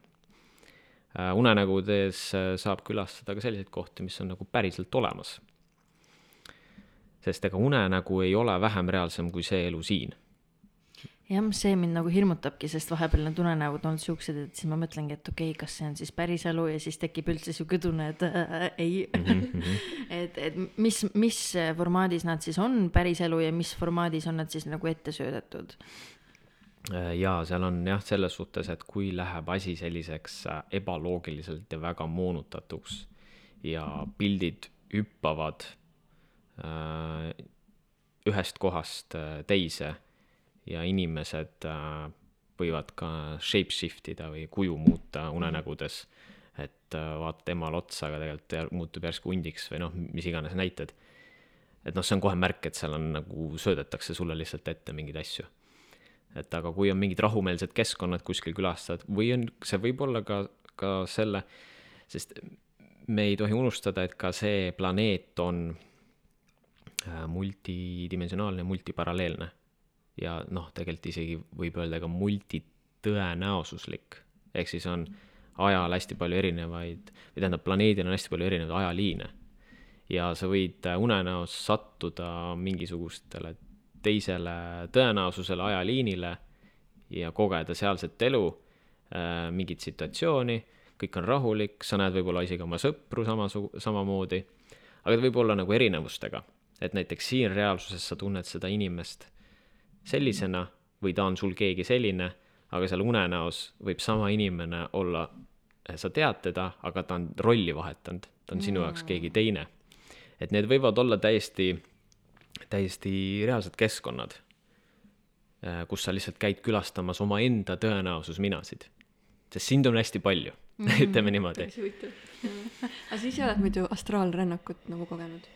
Äh, unenägudes äh, saab külastada ka selliseid kohti, mis on nagu päriselt olemas sest ega unenägu ei ole vähem reaalsem kui see elu siin jah, see mind nagu hirmutabki, sest vahepeal need unenäod on siuksed, et siis ma mõtlengi, et okei okay,, kas see on siis päris elu ja siis tekib üldse siuke tunne, et äh, ei mm. -hmm. et, et mis, mis formaadis nad siis on päris elu ja mis formaadis on nad siis nagu ette söödetud? Äh, jaa, seal on jah, selles suhtes, et kui läheb asi selliseks äh, ebaloogiliselt ja väga moonutatuks ja pildid hüppavad ühest kohast äh, teise ja inimesed äh, võivad ka shapeshift ida või kuju muuta unenägudes, et äh, vaatad emale otsa, aga tegelikult muutub järsku hundiks või noh, mis iganes näited. et noh, see on kohe märk, et seal on nagu söödetakse sulle lihtsalt ette mingeid asju et aga kui on mingid rahumeelsed keskkonnad kuskil külastad või on, see võib olla ka, ka selle, sest me ei tohi unustada, et ka see planeet on äh, multidimensionaalne, multiparalleelne. ja noh, tegelikult isegi võib öelda ka multitõenäosuslik, ehk siis on ajal hästi palju erinevaid, või tähendab, planeedil on hästi palju erinevaid ajaliine. ja sa võid äh, unenäos sattuda mingisugustele teisele tõenäosusele ajaliinile ja kogeda sealset elu, mingit situatsiooni, kõik on rahulik, sa näed võib-olla isegi oma sõpru samasugu-, samamoodi, aga ta võib olla nagu erinevustega, et näiteks siin reaalsuses sa tunned seda inimest sellisena või ta on sul keegi selline, aga seal unenäos võib sama inimene olla, sa tead teda, aga ta on rolli vahetanud, ta on sinu jaoks keegi teine. et need võivad olla täiesti täiesti reaalsed keskkonnad, kus sa lihtsalt käid külastamas omaenda tõenäosusminasid. sest sind on hästi palju mm, -hmm. ütleme niimoodi. päris huvitav. aga sa ise oled muidu astraalrännakut nagu kogenud?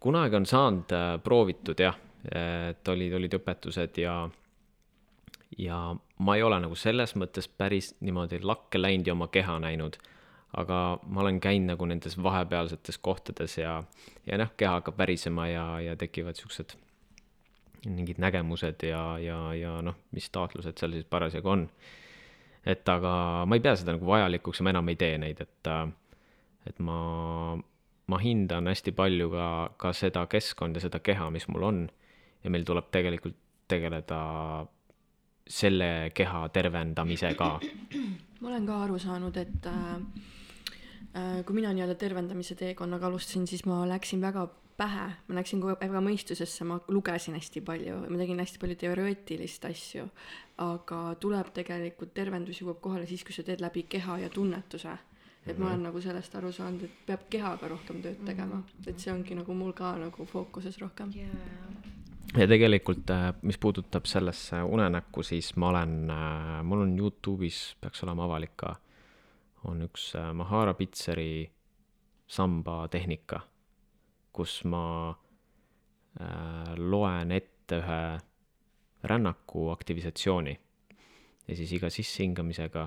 Kunagi on saanud äh, proovitud jah, et olid, olid õpetused ja, ja ma ei ole nagu selles mõttes päris niimoodi lakke läinud ja oma keha näinud aga ma olen käinud nagu nendes vahepealsetes kohtades ja, ja noh, keha hakkab värisema ja, ja tekivad siuksed mingid nägemused ja, ja, ja noh, mis taotlused seal siis parasjagu on. et aga ma ei pea seda nagu vajalikuks ja ma enam ei tee neid, et, et ma, ma hindan hästi palju ka, ka seda keskkonda, seda keha, mis mul on. Ja meil tuleb tegelikult tegeleda selle keha tervendamisega. Ma olen ka aru saanud, et äh, äh, kui mina nii-öelda tervendamise teekonnaga alustasin, siis ma läksin väga pähe, ma läksin kogu aeg väga mõistusesse, ma lugesin hästi palju, ma tegin hästi palju teoreetilist asju, aga tuleb tegelikult, tervendus jõuab kohale siis, kui sa teed läbi keha ja tunnetuse. Et ma olen nagu sellest aru saanud, et peab kehaga rohkem tööd tegema, et see ongi nagu mul ka nagu fookuses rohkem. ja tegelikult, mis puudutab sellesse unenäkku, siis ma olen, mul on Youtube'is, peaks olema avalik ka, on üks äh, Mahara Pitseri samba tehnika, kus ma äh, loen ette ühe rännaku aktivisatsiooni. Ja siis iga sissehingamisega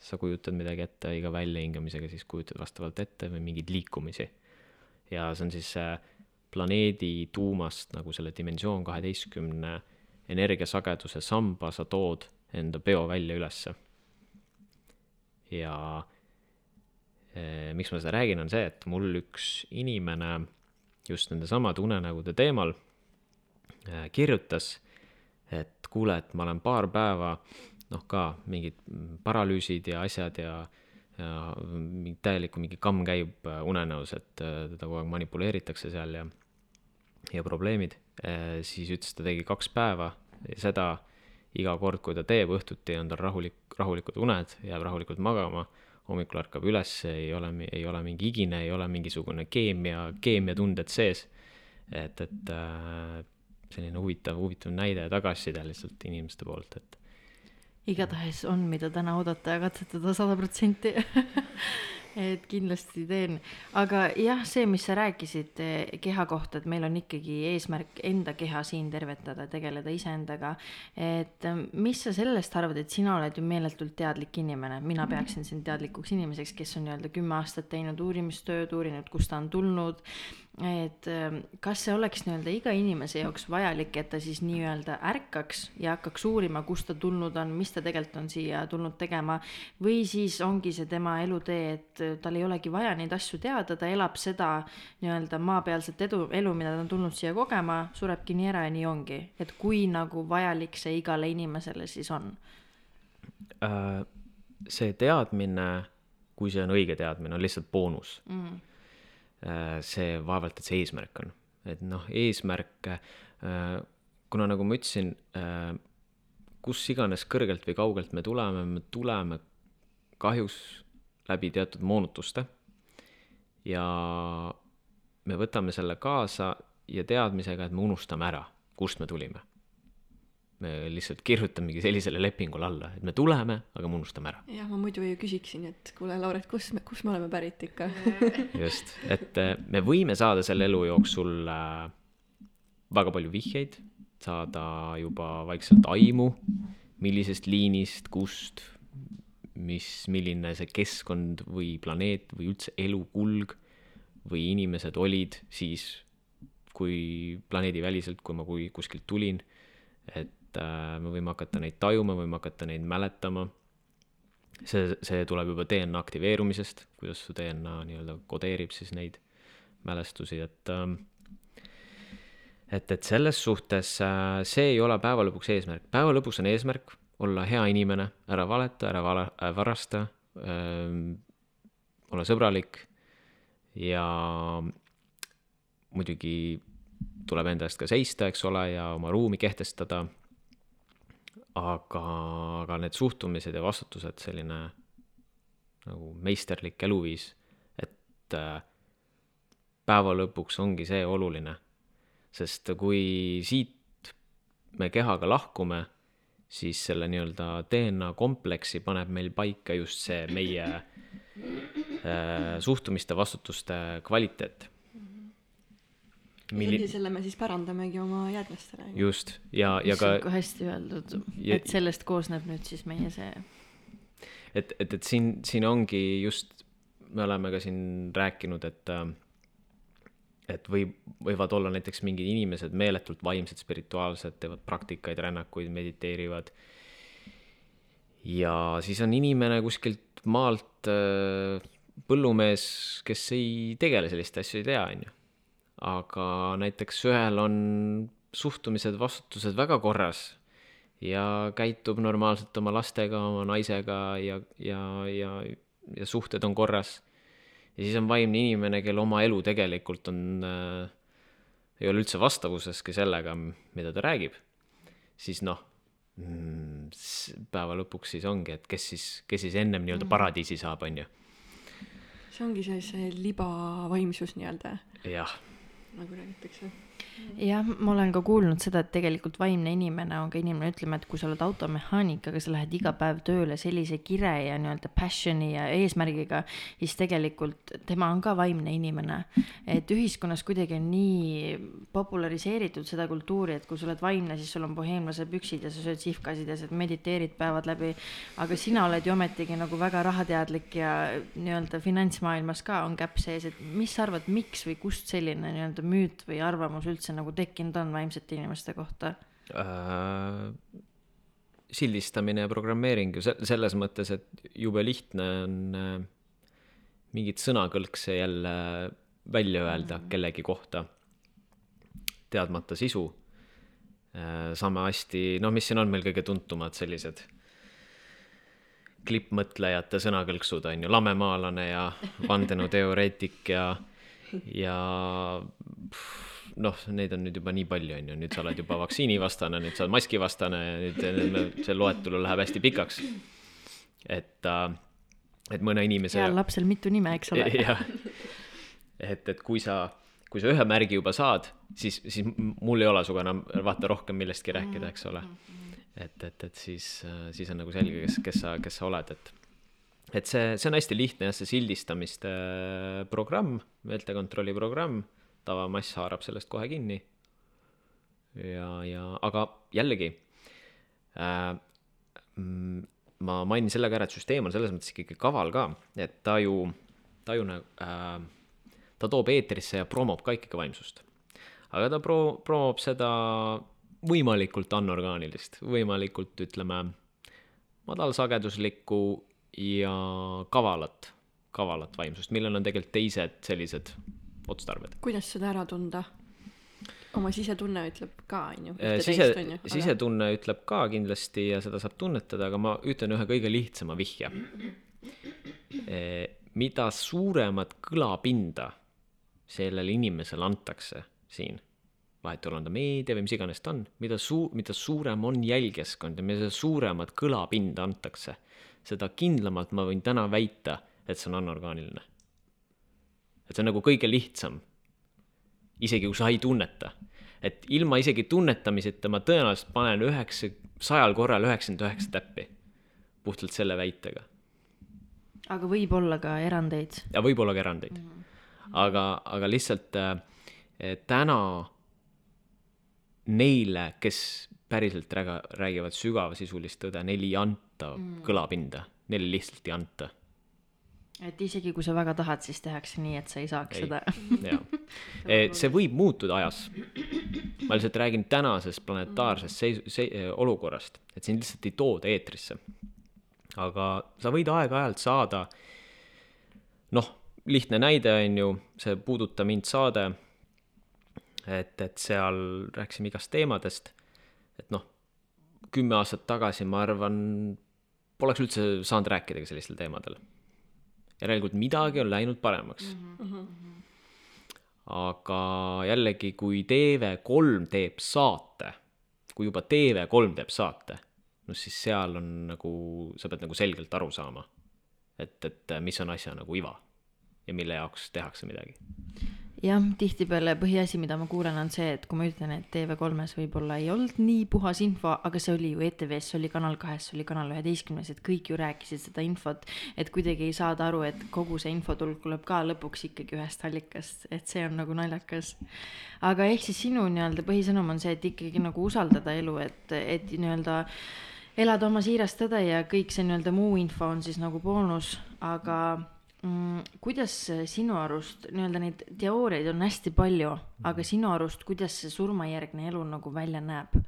sa kujutad midagi ette, iga väljahingamisega siis kujutad vastavalt ette või mingeid liikumisi. ja see on siis äh, planeedi tuumast nagu selle dimensioon kaheteistkümne energiasageduse samba sa tood enda peo välja ülesse. ja eh, miks ma seda räägin, on see, et mul üks inimene just nendesamade unenägude teemal eh, kirjutas, et kuule, et ma olen paar päeva noh, ka mingid paralüüsid ja asjad ja ja mingi täielikku mingi kamm käib äh, unenäos, et äh, teda kogu aeg manipuleeritakse seal ja ja probleemid, siis ütles, ta tegi kaks päeva seda iga kord, kui ta teeb õhtuti, on tal rahulik, rahulikud uned, jääb rahulikult magama, hommikul ärkab üles, ei ole, ei ole mingi higine, ei ole mingisugune keemia, keemiatunded sees. et, et äh, selline huvitav, huvitav näide ja tagasiside lihtsalt inimeste poolt, et igatahes on, mida täna oodata ja katsetada sada protsenti. et kindlasti teen, aga jah, see, mis sa rääkisid eh, keha kohta, et meil on ikkagi eesmärk enda keha siin tervetada, tegeleda iseendaga. et eh, mis sa sellest arvad, et sina oled ju meeletult teadlik inimene, mina peaksin sind teadlikuks inimeseks, kes on nii-öelda kümme aastat teinud uurimistööd, uurinud, kust ta on tulnud et ähm, kas see oleks nii-öelda iga inimese jaoks vajalik, et ta siis nii-öelda ärkaks ja hakkaks uurima, kust ta tulnud on, mis ta tegelikult on siia tulnud tegema. või siis ongi see tema elutee, et tal ei olegi vaja neid asju teada, ta elab seda nii-öelda maapealset edu, elu, mida ta on tulnud siia kogema, surebki nii ära ja nii ongi. et kui nagu vajalik see igale inimesele siis on? Äh, see teadmine, kui see on õige teadmine, on lihtsalt boonus mm Äh, see vaevalt, et see eesmärk on. et noh, eesmärk, äh, kuna nagu ma ütlesin, äh, kus iganes kõrgelt või kaugelt me tuleme, me tuleme kahjuks läbi teatud moonutuste ja me võtame selle kaasa ja teadmisega, et me unustame ära, kust me tulime me lihtsalt kirjutamegi sellisele lepingule alla, et me tuleme, aga me unustame ära. jah, ma muidu ju küsiksin, et kuule, Lauret, kus me, kus me oleme pärit ikka? Just, et äh, me võime saada selle elu jooksul äh, väga palju vihjeid, saada juba vaikselt aimu, millisest liinist, kust, mis, milline see keskkond või planeet või üldse elukulg või inimesed olid siis, kui planeediväliselt, kui ma kui kuskilt tulin, et et äh, me võime hakata neid tajuma, võime hakata neid mäletama. see, see tuleb juba DNA aktiveerumisest, kuidas su DNA nii-öelda kodeerib siis neid mälestusi, et ähm, et, et selles suhtes äh, see ei ole päeva lõpuks eesmärk, päeva lõpuks on eesmärk olla hea inimene, ära valeta, ära vala- äh,, varasta äh,, olla sõbralik ja muidugi tuleb enda eest ka seista, eks ole, ja oma ruumi kehtestada aga, aga need suhtumised ja vastutused, selline nagu meisterlik eluviis, et äh, päeva lõpuks ongi see oluline. sest kui siit me kehaga lahkume, siis selle nii-öelda DNA kompleksi paneb meil paika just see meie äh, suhtumiste, vastutuste kvaliteet milli-. selle me siis pärandamegi oma järglastele. just, ja, ja ka. hästi öeldud, et sellest koosneb nüüd siis meie see. et, et, et siin, siin ongi just, me oleme ka siin rääkinud, et et võib, võivad olla näiteks mingid inimesed meeletult vaimsed, spirituaalsed, teevad praktikaid, rännakuid, mediteerivad. ja siis on inimene kuskilt maalt, põllumees, kes ei tegele selliste asju, ei tea, on ju aga näiteks ühel on suhtumised, vastutused väga korras ja käitub normaalselt oma lastega, oma naisega ja, ja, ja, ja suhted on korras. ja siis on vaimne inimene, kel oma elu tegelikult on äh,, ei ole üldse vastavuseski sellega, mida ta räägib, siis noh mm,, päeva lõpuks siis ongi, et kes siis, kes siis ennem nii-öelda mm. paradiisi saab, on ju. see ongi see, see libavaimsus nii-öelda. jah nagu räägitakse. Jah, ma olen ka kuulnud seda, et tegelikult vaimne inimene on ka inimene, ütleme, et kui sa oled automehaanik, aga sa lähed iga päev tööle sellise kire ja nii-öelda passion'i ja eesmärgiga, siis tegelikult tema on ka vaimne inimene. et ühiskonnas kuidagi on nii populariseeritud seda kultuuri, et kui sa oled vaimne, siis sul on boheemlase püksid ja sa sööd sihvkasid ja sa mediteerid päevad läbi. aga sina oled ju ometigi nagu väga rahateadlik ja nii-öelda finantsmaailmas ka on käpp sees, et mis sa arvad, miks või kust selline nii-öelda müüt või arvamus üldse nagu tekkinud on vaimsete inimeste kohta äh,? sildistamine ja programmeering ju se-, selles mõttes, et jube lihtne on äh, mingit sõnakõlkse jälle välja öelda mm -hmm. kellegi kohta, teadmata sisu äh,. sama hästi, noh, mis siin on meil kõige tuntumad sellised klippmõtlejate sõnakõlksud on ju, lamemaalane ja vandenõuteoreetik ja ja noh, neid on nüüd juba nii palju, on ju, nüüd sa oled juba vaktsiinivastane, nüüd sa oled maskivastane nüüd, see loetelu läheb hästi pikaks. et äh,, et mõne inimese. heal lapsel mitu nime, eks ole. jah, et, et kui sa, kui sa ühe märgi juba saad, siis, siis mul ei ole sinuga enam vaata rohkem millestki rääkida, eks ole. et, et, et siis, siis on nagu selge, kes, kes sa, kes sa oled, et et see, see on hästi lihtne jah, see sildistamiste äh, programm, meeltekontrolli programm, tavamass haarab sellest kohe kinni. ja, ja aga jällegi äh, mm, ma mainin selle ka ära, et süsteem on selles mõttes ikkagi kaval ka, et ta ju, ta ju nagu äh,, ta toob eetrisse ja promob ka ikkagi vaimsust. aga ta pro-, promob seda võimalikult anorgaanilist, võimalikult ütleme, madalsageduslikku ja kavalat, kavalat vaimsust, millel on tegelikult teised sellised otstarbed. kuidas seda ära tunda? oma sisetunne ütleb ka, on ju. Äh, sise, sisetunne ütleb ka kindlasti ja seda saab tunnetada, aga ma ütlen ühe kõige lihtsama vihje. Äh, mida suuremat kõlapinda sellele inimesele antakse siin, vahet ei ole, on ta meedia või mis iganes ta on, mida suu-, mida suurem on jälgijaskond ja mida suuremat kõlapinda antakse, seda kindlamalt ma võin täna väita, et see on anorgaaniline. Et see on nagu kõige lihtsam isegi kui sa ei tunneta. et ilma isegi tunnetamiseta ma tõenäoliselt panen üheksa, sajal korral üheksakümmend üheksa täppi. puhtalt selle väitega. aga võib olla ka erandeid. ja võib olla ka erandeid mm. -hmm. aga, aga lihtsalt äh, täna neile, kes päriselt rääga, räägivad sügavasisulist tõde, neile ei anta mm. kõlapinda, neile lihtsalt ei anta et isegi kui sa väga tahad, siis tehakse nii, et sa ei saaks ei. seda. jah, see võib muutuda ajas. ma lihtsalt räägin tänasest planetaarsest seisu, se-, olukorrast, et sind lihtsalt ei tooda eetrisse. aga sa võid aeg-ajalt saada, noh, lihtne näide on ju, see Puuduta mind saade, et, et seal rääkisime igast teemadest, et noh, kümme aastat tagasi, ma arvan, poleks üldse saanud rääkidagi sellistel teemadel järelikult midagi on läinud paremaks mm. -hmm. aga jällegi, kui TV3 teeb saate, kui juba TV3 teeb saate, no siis seal on nagu, sa pead nagu selgelt aru saama, et, et mis on asja nagu iva ja mille jaoks tehakse midagi jah, tihtipeale põhiasi, mida ma kuulen, on see, et kui ma ütlen, et TV3-s võib-olla ei olnud nii puhas info, aga see oli ju ETV-s, see oli Kanal kahes, see oli Kanal üheteistkümnes, et kõik ju rääkisid seda infot, et kuidagi ei saada aru, et kogu see infotulg tuleb ka lõpuks ikkagi ühest allikast, et see on nagu naljakas. aga ehk siis sinu nii-öelda põhisõnum on see, et ikkagi nagu usaldada elu, et, et nii-öelda elada oma siirast tõde ja kõik see nii-öelda muu info on siis nagu boonus, aga. Kuidas sinu arust, nii-öelda neid teooriaid on hästi palju, aga sinu arust, kuidas see surmajärgne elu nagu välja näeb?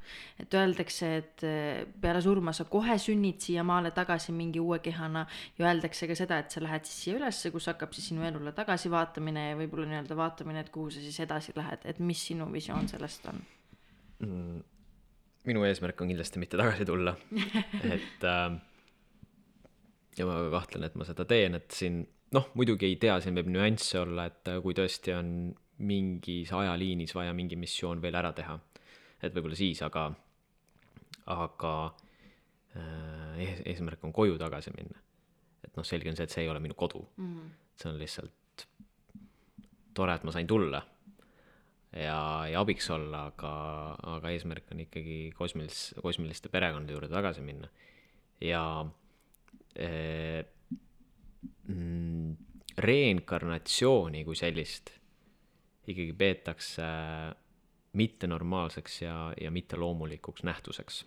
et öeldakse, et eh, peale surma sa kohe sünnid siia maale tagasi mingi uue kehana ja öeldakse ka seda, et sa lähed siis siia ülesse, kus hakkab siis sinu elule tagasivaatamine ja võib-olla nii-öelda vaatamine, et kuhu sa siis edasi lähed, et mis sinu visioon sellest on mm,? minu eesmärk on kindlasti mitte tagasi tulla et äh, ja ma kahtlen, et ma seda teen, et siin noh, muidugi ei tea, siin võib nüansse olla, et äh, kui tõesti on mingis ajaliinis vaja mingi missioon veel ära teha, et võib-olla siis, aga, aga äh, eesmärk on koju tagasi minna. et noh, selge on see, et see ei ole minu kodu mm. -hmm. see on lihtsalt tore, et ma sain tulla ja, ja abiks olla, aga, aga eesmärk on ikkagi kosmilis-, kosmiliste perekondade juurde tagasi minna. ja äh, mm, reinkarnatsiooni kui sellist ikkagi peetakse mittenormaalseks ja, ja mitteloomulikuks nähtuseks.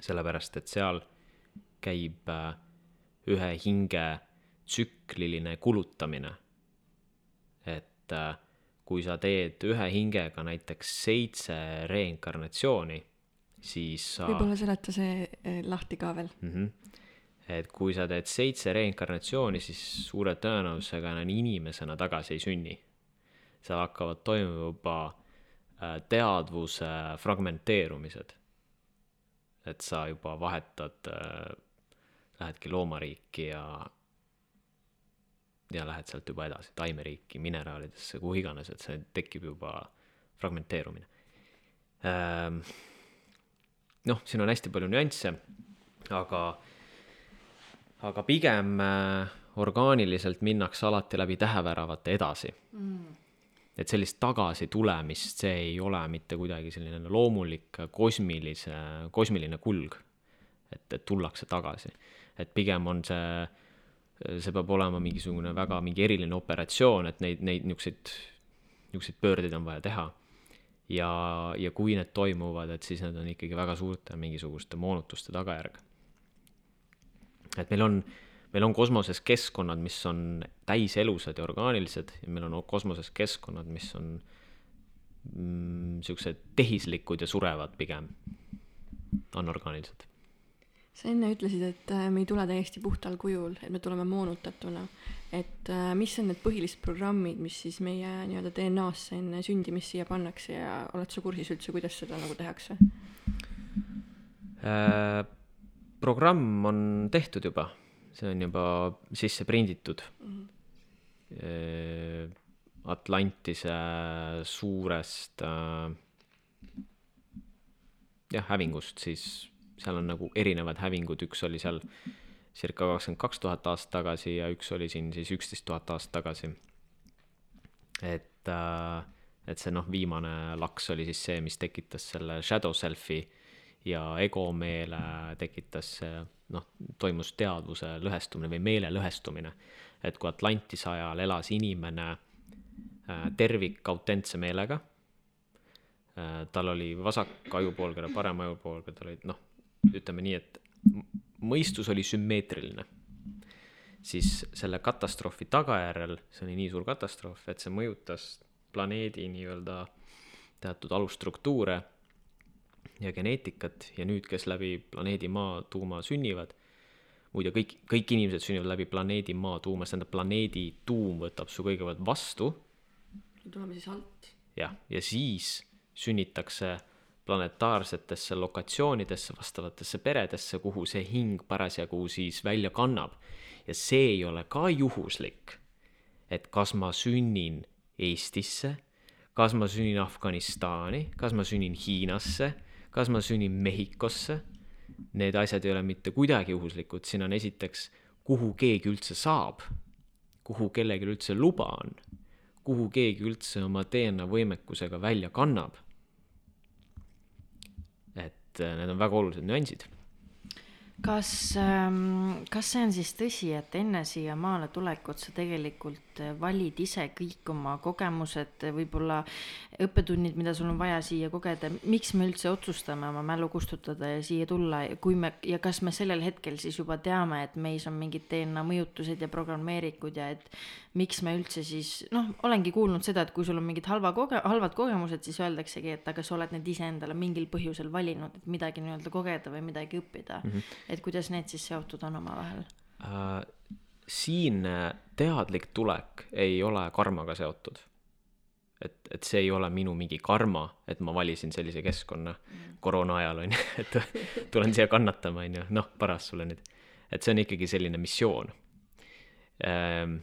sellepärast, et seal käib äh, ühe hinge tsükliline kulutamine. et äh, kui sa teed ühe hingega näiteks seitse reinkarnatsiooni, siis sa võib-olla seleta see äh, lahti ka veel mm. -hmm et kui sa teed seitse reinkarnatsiooni, siis suure tõenäosusega enam inimesena tagasi ei sünni. seal hakkavad toimuma juba äh, teadvuse fragmenteerumised. et sa juba vahetad, äh, lähedki loomariiki ja, ja lähed sealt juba edasi taimeriiki, mineraalidesse, kuhu iganes, et see tekib juba fragmenteerumine. Ähm, noh, siin on hästi palju nüansse, aga aga pigem äh, orgaaniliselt minnakse alati läbi täheväravate edasi mm. et sellist tagasitulemist, see ei ole mitte kuidagi selline loomulik kosmilise, kosmiline kulg. et, et tullakse tagasi, et pigem on see, see peab olema mingisugune väga mingi eriline operatsioon, et neid, neid niisuguseid, niisuguseid pöördeid on vaja teha. ja, ja kui need toimuvad, et siis need on ikkagi väga suurte mingisuguste moonutuste tagajärg et meil on, meil on kosmoses keskkonnad, mis on täiselusad ja orgaanilised ja meil on kosmoses keskkonnad, mis on mm, siuksed tehislikud ja surevad pigem, anorgaanilised. sa enne ütlesid, et äh, me ei tule täiesti puhtal kujul, et me tuleme moonutatuna. et äh, mis on need põhilised programmid, mis siis meie nii-öelda DNA-sse enne sündimist siia pannakse ja oled sa kursis üldse, kuidas seda nagu tehakse? Äh, programm on tehtud juba, see on juba sisse prinditud mm. -hmm. Atlantise suurest äh, jah, hävingust, siis seal on nagu erinevad hävingud, üks oli seal circa kakskümmend kaks tuhat aastat tagasi ja üks oli siin siis üksteist tuhat aastat tagasi. et äh,, et see noh, viimane laks oli siis see, mis tekitas selle shadow self'i ja egomeele tekitas see, noh, toimus teadvuse lõhestumine või meele lõhestumine. et kui Atlantise ajal elas inimene äh, tervik autentse meelega Äh, tal oli vasak ajupoolkera, parem ajupoolkera, tal olid noh, ütleme nii, et mõistus oli sümmeetriline. siis selle katastroofi tagajärjel, see oli nii suur katastroof, et see mõjutas planeedi nii-öelda teatud alusstruktuure ja geneetikat ja nüüd, kes läbi planeedi Maa tuuma sünnivad, muide, kõik, kõik inimesed sünnivad läbi planeedi Maa tuuma, see tähendab, planeedi tuum võtab su kõigepealt vastu. tuleme siis alt. jah, ja siis sünnitakse planetaarsetesse lokatsioonidesse, vastavatesse peredesse, kuhu see hing parasjagu siis välja kannab. ja see ei ole ka juhuslik, et kas ma sünnin Eestisse, kas ma sünnin Afganistani, kas ma sünnin Hiinasse, kas ma sünnin Mehhikosse. Need asjad ei ole mitte kuidagi juhuslikud, siin on esiteks, kuhu keegi üldse saab, kuhu kellelgi üldse luba on, kuhu keegi üldse oma DNA võimekusega välja kannab et äh, need on väga olulised nüansid. kas, ähm, kas see on siis tõsi, et enne siia maale tulekut sa tegelikult äh, valid ise kõik oma kogemused, võib-olla õppetunnid, mida sul on vaja siia kogeda, miks me üldse otsustame oma mälu kustutada ja siia tulla, kui me ja kas me sellel hetkel siis juba teame, et meis on mingid DNA mõjutused ja programmeerikud ja et miks me üldse siis noh, olengi kuulnud seda, et kui sul on mingid halva koge-, halvad kogemused, siis öeldaksegi, et aga sa oled need iseendale mingil põhjusel valinud, et midagi nii-öelda kogeda või midagi õppida mm. -hmm. et kuidas need siis seotud on omavahel uh,? Siin teadlik tulek ei ole karmaga seotud. et, et see ei ole minu mingi karma, et ma valisin sellise keskkonna mm. koroona ajal on ju, et tulen siia kannatama, on ju, noh, paras sulle nüüd. et see on ikkagi selline missioon ehm,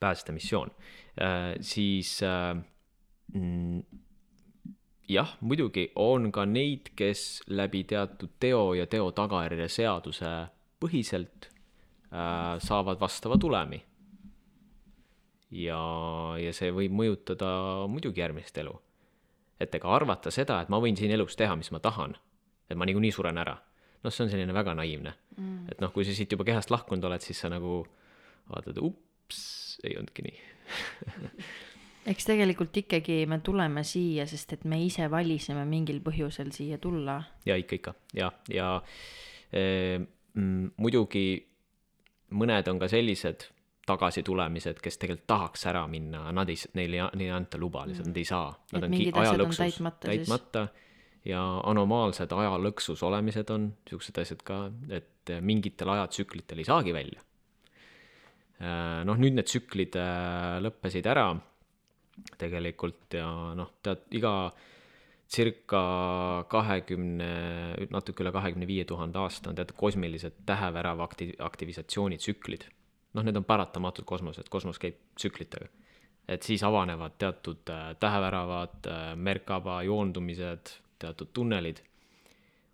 päästemissioon, äh, siis äh, mm, jah, muidugi on ka neid, kes läbi teatud teo ja teo tagajärje seaduse põhiselt äh, saavad vastava tulemi. ja, ja see võib mõjutada muidugi järgmist elu. et ega arvata seda, et ma võin siin elus teha, mis ma tahan, et ma niikuinii suren ära, noh, see on selline väga naiivne mm.. et noh, kui sa siit juba kehast lahkunud oled, siis sa nagu vaatad, ups ei olnudki nii eks tegelikult ikkagi me tuleme siia, sest et me ise valisime mingil põhjusel siia tulla. ja ikka, ikka ja, ja e, muidugi mõned on ka sellised tagasitulemised, kes tegelikult tahaks ära minna, nad ei, neil ei, neile ei anta luba, lihtsalt nad ei saa. Nad on ajalõksus, täitmata, täitmata. Ja anomaalsed ajalõksus olemised on siuksed asjad ka, et mingitel ajatsüklitel ei saagi välja. Äh, noh, nüüd need tsüklid äh, lõppesid ära tegelikult ja noh, tead, iga circa kahekümne, natuke üle kahekümne viie tuhande aasta on teatud kosmilised tähevärava akti-, aktivisatsioonitsüklid. noh, need on paratamatud kosmoses, kosmos käib tsüklitega. et siis avanevad teatud äh, täheväravad, Merkaba joondumised, teatud tunnelid,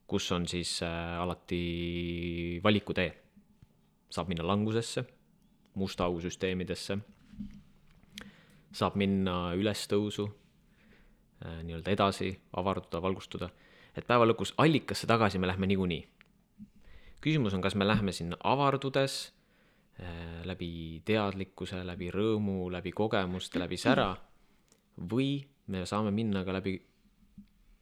kus on siis alati valikutee. saab minna langusesse musta augu süsteemidesse. saab minna ülestõusu, äh, nii-öelda edasi, avarduda, valgustuda, et päeva lõpus allikasse tagasi me lähme niikuinii. küsimus on, kas me lähme sinna avardudes äh, läbi teadlikkuse, läbi rõõmu, läbi kogemuste, läbi sära või me saame minna ka läbi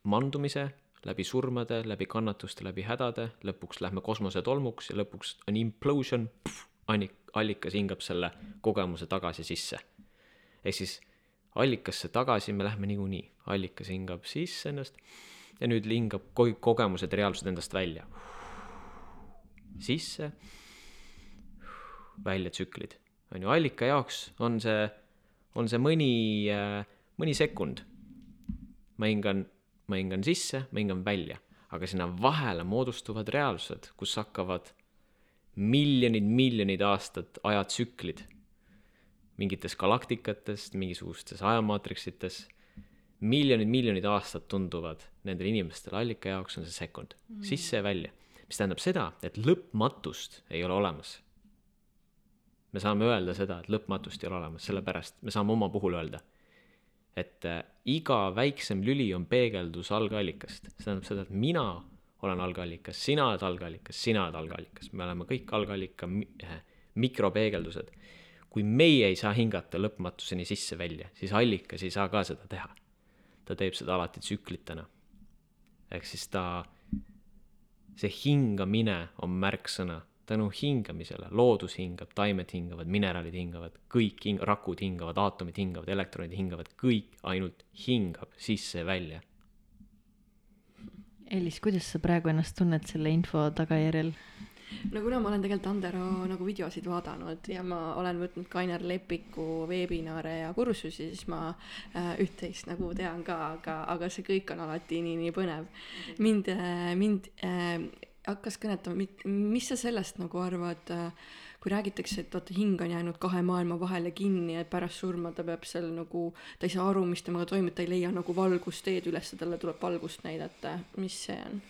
mandumise, läbi surmade, läbi kannatuste, läbi hädade, lõpuks lähme kosmosetolmuks ja lõpuks on implosion, allikas hingab selle kogemuse tagasi sisse. ehk siis allikasse tagasi me lähme niikuinii, allikas hingab sisse ennast ja nüüd hingab ko-, kogemused reaalsused endast välja. sisse, välja tsüklid, on ju, allika jaoks on see, on see mõni, mõni sekund. ma hingan, ma hingan sisse, ma hingan välja, aga sinna vahele moodustuvad reaalsused, kus hakkavad miljonid, miljonid aastad ajatsüklid mingites galaktikatest, mingisugustes ajamaatriksites, miljonid, miljonid aastad tunduvad nendele inimestele, allika jaoks on see sekund mm., sisse ja välja. mis tähendab seda, et lõpmatust ei ole olemas. me saame öelda seda, et lõpmatust ei ole olemas, sellepärast me saame oma puhul öelda, et äh, iga väiksem lüli on peegeldus algallikast, see tähendab seda, et mina olen algallikas, sina oled algallikas, sina oled algallikas, me oleme kõik algallika mi mikropeegeldused kui meie ei saa hingata lõpmatuseni sisse-välja, siis allikas ei saa ka seda teha. ta teeb seda alati tsüklitena. ehk siis ta, see hingamine on märksõna, tänu hingamisele, loodus hingab, taimed hingavad, mineraalid hingavad, kõik hing-, rakud hingavad, aatomid hingavad, elektronid hingavad, kõik ainult hingab sisse-välja. Elis, kuidas sa praegu ennast tunned selle info tagajärjel? No kuna ma olen tegelikult Andero nagu videosid vaadanud ja ma olen võtnud Kainer Lepiku veebinaare ja kursusi, siis ma äh, üht-teist nagu tean ka, aga, aga see kõik on alati nii, nii põnev. mind äh,, mind äh, hakkas kõnetama, mis sa sellest nagu arvad äh,, kui räägitakse, et vaata, hing on jäänud kahe maailma vahele kinni, et pärast surma ta peab seal nagu, ta ei saa aru, mis temaga toimub, ta ei leia nagu valgusteed üles, talle tuleb valgust näidata, mis see on?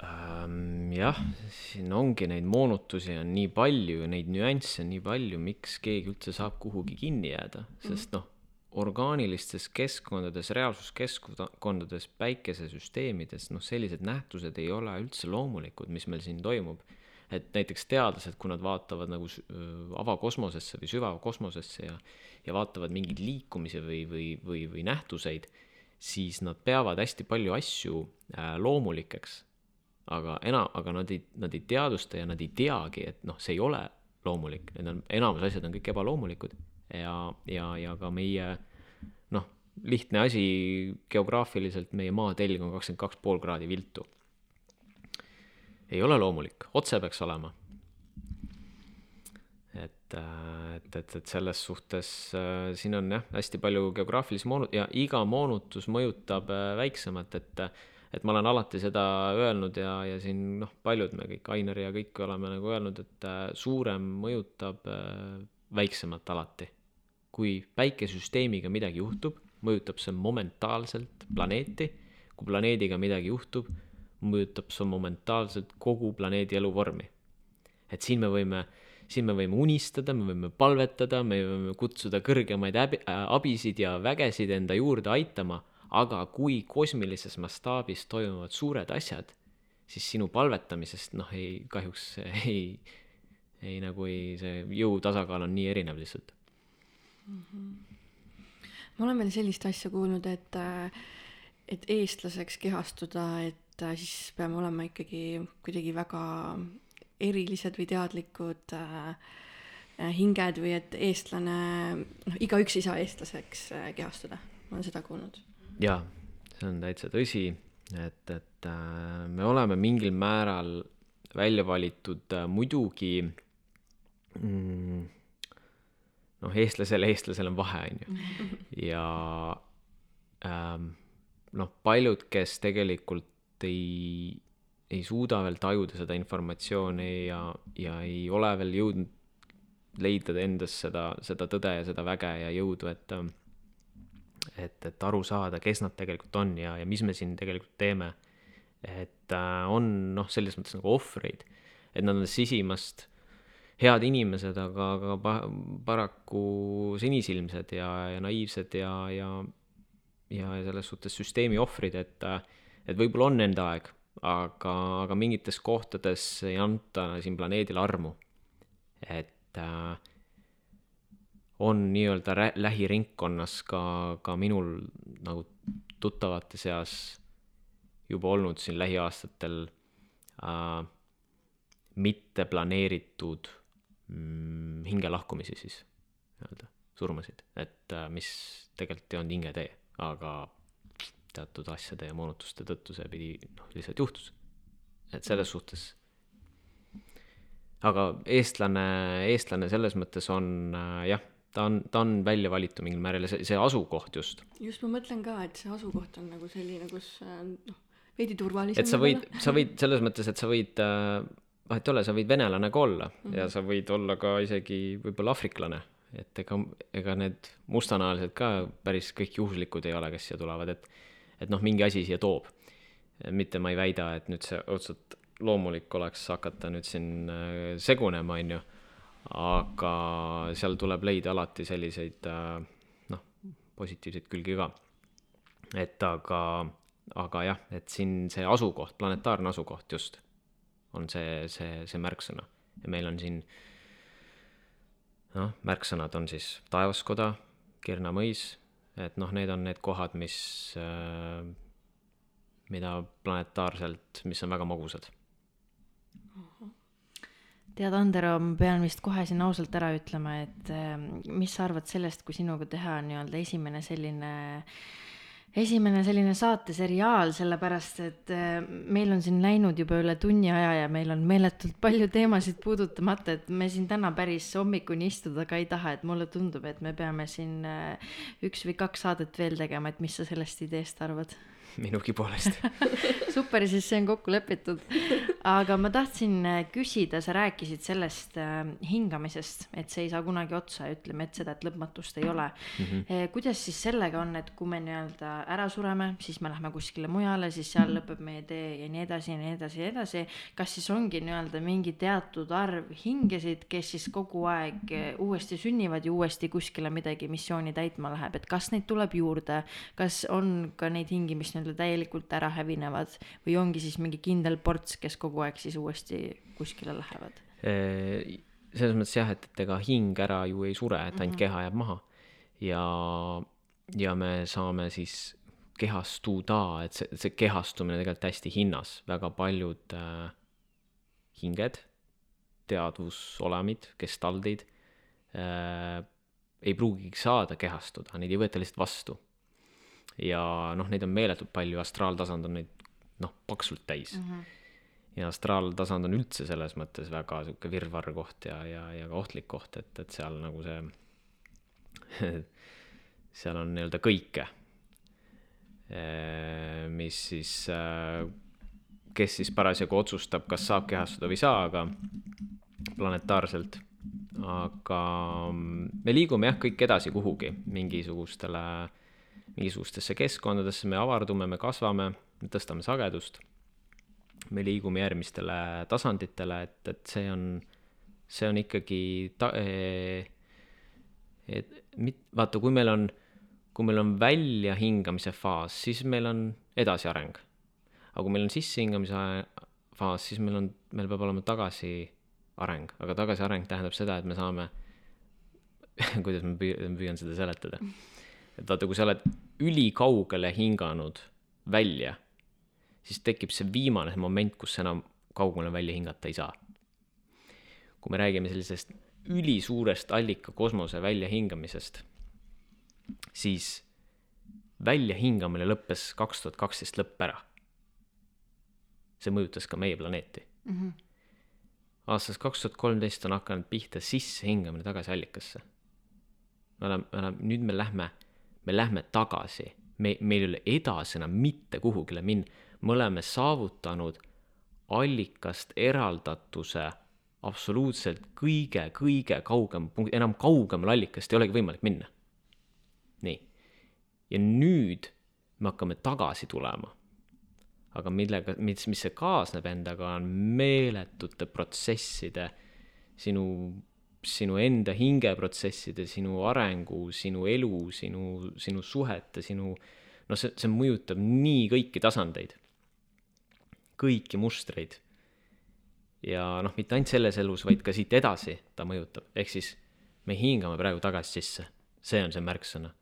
Jah, siin ongi neid moonutusi on nii palju neid nüansse on nii palju, miks keegi üldse saab kuhugi kinni jääda, sest noh, orgaanilistes keskkondades, reaalsuskeskkondades, päikesesüsteemides, noh, sellised nähtused ei ole üldse loomulikud, mis meil siin toimub. et näiteks teadlased, kui nad vaatavad nagu avakosmosesse või süvakosmosesse ja, ja vaatavad mingeid liikumisi või, või, või, või nähtuseid, siis nad peavad hästi palju asju äh, loomulikeks aga ena-, aga nad ei, nad ei teadvusta ja nad ei teagi, et noh, see ei ole loomulik, need on, enamus asjad on kõik ebaloomulikud ja, ja, ja ka meie noh, lihtne asi geograafiliselt, meie maatelg on kakskümmend kaks pool kraadi viltu. ei ole loomulik, otse peaks olema. et, et, et, et selles suhtes äh, siin on jah, hästi palju geograafilisi moonu- ja iga moonutus mõjutab äh, väiksemat, et äh, et ma olen alati seda öelnud ja, ja siin noh, paljud me kõik, Ainer ja kõik oleme nagu öelnud, et äh, suurem mõjutab äh, väiksemat alati. kui päikesüsteemiga midagi juhtub, mõjutab see momentaalselt planeeti, kui planeediga midagi juhtub, mõjutab see momentaalselt kogu planeedi eluvormi. et siin me võime, siin me võime unistada, me võime palvetada, me võime kutsuda kõrgemaid äbi, äh, abisid ja vägesid enda juurde aitama aga kui kosmilises mastaabis toimuvad suured asjad, siis sinu palvetamisest noh, ei, kahjuks ei, ei nagu ei, see jõu tasakaal on nii erinev lihtsalt mm. -hmm. ma olen veel sellist asja kuulnud, et, et eestlaseks kehastuda, et siis peame olema ikkagi kuidagi väga erilised või teadlikud äh, hinged või et eestlane, noh, igaüks ei saa eestlaseks äh, kehastuda, ma olen seda kuulnud jaa, see on täitsa tõsi, et, et äh, me oleme mingil määral välja valitud äh, muidugi mm, noh, eestlasel eestlasel on vahe, on ju. ja ähm, noh, paljud, kes tegelikult ei, ei suuda veel tajuda seda informatsiooni ja, ja ei ole veel jõudnud leida endas seda, seda tõde ja seda väge ja jõudu, et ähm, et, et aru saada, kes nad tegelikult on ja, ja mis me siin tegelikult teeme. et äh, on noh, selles mõttes nagu ohvreid, et nad on sisimast head inimesed, aga, aga pa-, paraku sinisilmsed ja, ja naiivsed ja, ja, ja selles suhtes süsteemi ohvrid, et, et võib-olla on nende aeg, aga, aga mingites kohtades ei anta siin planeedil armu. et äh, on nii-öelda lähiringkonnas ka, ka minul nagu tuttavate seas juba olnud siin lähiaastatel äh, mitte planeeritud mm, hingelahkumisi siis nii-öelda, surmasid, et äh, mis tegelikult ei olnud hinge tee, aga teatud asjade ja moonutuste tõttu see pidi, noh, lihtsalt juhtus. et selles suhtes. aga eestlane, eestlane selles mõttes on äh, jah, ta on, ta on välja valitud mingil määral ja see, see asukoht just. just, ma mõtlen ka, et see asukoht on nagu selline, kus äh, noh, veidi turvalisem. et sa võid, sa võid selles mõttes, et sa võid äh, vahet ei ole, sa võid venelane ka olla mm -hmm. ja sa võid olla ka isegi võib-olla aafriklane, et ega, ega need mustanahalised ka päris kõik juhuslikud ei ole, kes siia tulevad, et et noh, mingi asi siia toob. mitte ma ei väida, et nüüd see otseselt loomulik oleks hakata nüüd siin äh, segunema, on ju, aga seal tuleb leida alati selliseid äh, noh, positiivseid külgi ka. et aga, aga jah, et siin see asukoht, planetaarne asukoht just on see, see, see märksõna. ja meil on siin noh, märksõnad on siis taevaskoda, Kirna mõis, et noh, need on need kohad, mis äh,, mida planetaarselt, mis on väga magusad. Tead, Andero, ma pean vist kohe siin ausalt ära ütlema, et äh, mis sa arvad sellest, kui sinuga teha nii-öelda esimene selline esimene selline saateseriaal, sellepärast et äh, meil on siin läinud juba üle tunni aja ja meil on meeletult palju teemasid puudutamata, et me siin täna päris hommikuni istuda ka ei taha, et mulle tundub, et me peame siin äh, üks või kaks saadet veel tegema, et mis sa sellest ideest arvad? minugi poolest super, siis see on kokku lepitud. aga ma tahtsin äh, küsida, sa rääkisid sellest äh, hingamisest, et see ei saa kunagi otsa ja ütleme, et seda, et lõpmatust ei ole mm. -hmm. kuidas siis sellega on, et kui me nii-öelda ära sureme, siis me lähme kuskile mujale, siis seal lõpeb meie tee ja nii edasi ja nii edasi ja nii edasi. kas siis ongi nii-öelda mingi teatud arv hingesid, kes siis kogu aeg uuesti sünnivad ja uuesti kuskile midagi missiooni täitma läheb, et kas neid tuleb juurde, kas on ka neid hingi, mis nii-öelda täielikult ära hävinevad või ongi siis mingi kindel ports, kes kogu aeg siis uuesti kuskile lähevad? selles mõttes jah, et, et ega hing ära ju ei sure, et ainult mm -hmm. keha jääb maha. ja, ja me saame siis kehastuda, et see, see kehastumine tegelikult hästi hinnas, väga paljud äh, hinged, teadvusolemid, gestaldid äh, ei pruugigi saada kehastuda, neid ei võeta lihtsalt vastu ja noh, neid on meeletult palju, astraaltasand on neid noh, paksult täis mm. -hmm. ja astraaltasand on üldse selles mõttes väga sihuke virvarr koht ja, ja, ja ka ohtlik koht, et, et seal nagu see seal on nii-öelda kõike, mis siis, kes siis parasjagu otsustab, kas saab kehastuda või ei saa, aga planetaarselt. aga me liigume jah, kõik edasi kuhugi mingisugustele mingisugustesse keskkondadesse, me avardume, me kasvame, me tõstame sagedust, me liigume järgmistele tasanditele, et, et see on, see on ikkagi ta-, eh, et mit-, vaata, kui meil on, kui meil on väljahingamise faas, siis meil on edasiareng. aga kui meil on sissehingamise faas, siis meil on, meil peab olema tagasiareng, aga tagasiareng tähendab seda, et me saame kuidas ma püüan, püüan seda seletada. Et vaata, kui sa oled ülikaugele hinganud välja, siis tekib see viimane moment, kus enam kaugele välja hingata ei saa. kui me räägime sellisest ülisuurest allika kosmose väljahingamisest, siis väljahingamine lõppes kaks tuhat kaksteist lõpp ära. see mõjutas ka meie planeeti mm. -hmm. aastast kaks tuhat kolmteist on hakanud pihta sissehingamine tagasi allikasse. me oleme, me oleme, nüüd me lähme me lähme tagasi, me, meil ei ole edasi enam mitte kuhugile minna, me oleme saavutanud allikast eraldatuse absoluutselt kõige-kõige kaugem punkt, enam kaugemal allikast ei olegi võimalik minna. nii. ja nüüd me hakkame tagasi tulema. aga millega, mis, mis see kaasneb endaga, on meeletute protsesside, sinu sinu enda hingeprotsesside, sinu arengu, sinu elu, sinu, sinu suhete, sinu noh, see, see mõjutab nii kõiki tasandeid, kõiki mustreid. ja noh, mitte ainult selles elus, vaid ka siit edasi ta mõjutab, ehk siis me hingame praegu tagasi sisse, see on see märksõna.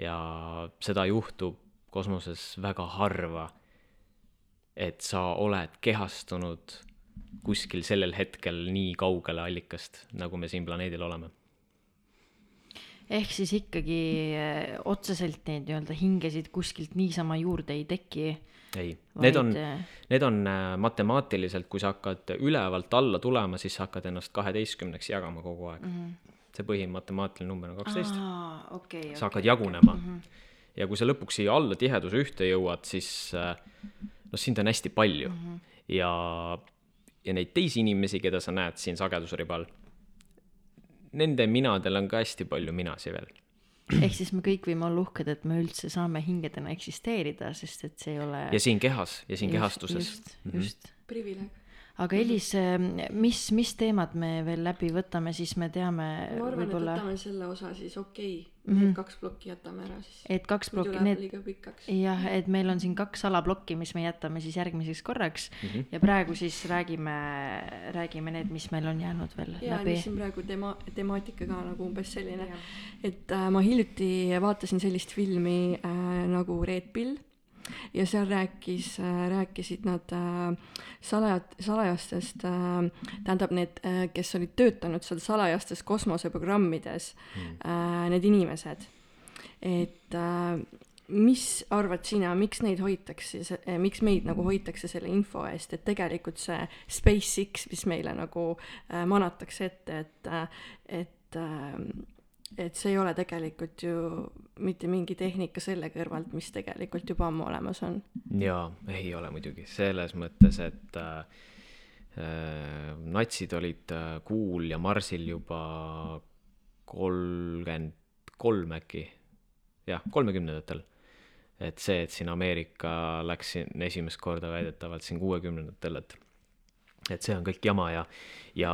ja seda juhtub kosmoses väga harva et sa oled kehastunud kuskil sellel hetkel nii kaugele allikast, nagu me siin planeedil oleme. ehk siis ikkagi eh, otseselt neid nii-öelda hingesid kuskilt niisama juurde ei teki, ei, need on eh, Need on äh, matemaatiliselt, kui sa hakkad ülevalt alla tulema, siis sa hakkad ennast kaheteistkümneks jagama kogu aeg mm. -hmm. see põhimatemaatiline number on kaksteist. okei, sa hakkad okei. jagunema mm. -hmm. ja kui sa lõpuks siia alla tiheduse ühte jõuad, siis noh, sind on hästi palju mm. -hmm. ja, ja neid teisi inimesi, keda sa näed siin sagedusribal, nende minadel on ka hästi palju minasi veel. ehk siis me kõik võime olla uhked, et me üldse saame hingedena eksisteerida, sest et see ei ole ja siin kehas ja siin just, kehastuses. just, just. privileeg aga Elis, mis, mis teemad me veel läbi võtame, siis me teame ma arvan, et võib-olla, võtame selle osa siis okei okay. Mhm. mm, -hmm. need kaks plokki jätame ära siis. et kaks plokki, need liiga pikaks. jah, et meil on siin kaks alaplokki, mis me jätame siis järgmiseks korraks mm Mhm. -hmm. ja praegu siis räägime, räägime need, mis meil on jäänud veel ja läbi mis. siin praegu tema, temaatika ka nagu umbes selline, et äh, ma hiljuti vaatasin sellist filmi äh, nagu Red Pill ja seal rääkis äh,, rääkisid nad äh, salajat-, salajastest äh,, tähendab need kes olid töötanud seal salajastes kosmoseprogrammides mm., need inimesed, et mis arvad sina, miks neid hoitakse, miks meid nagu hoitakse selle info eest, et tegelikult see SpaceX, mis meile nagu manatakse ette, et et et see ei ole tegelikult ju mitte mingi tehnika selle kõrvalt, mis tegelikult juba ammu olemas on. jaa, ei ole muidugi, selles mõttes, et äh, äh, natsid olid äh, Kuul ja Marsil juba kolmkümmend kolm äkki, jah, kolmekümnendatel. et see, et siin Ameerika läks siin esimest korda väidetavalt siin kuuekümnendatel, et et see on kõik jama ja, ja,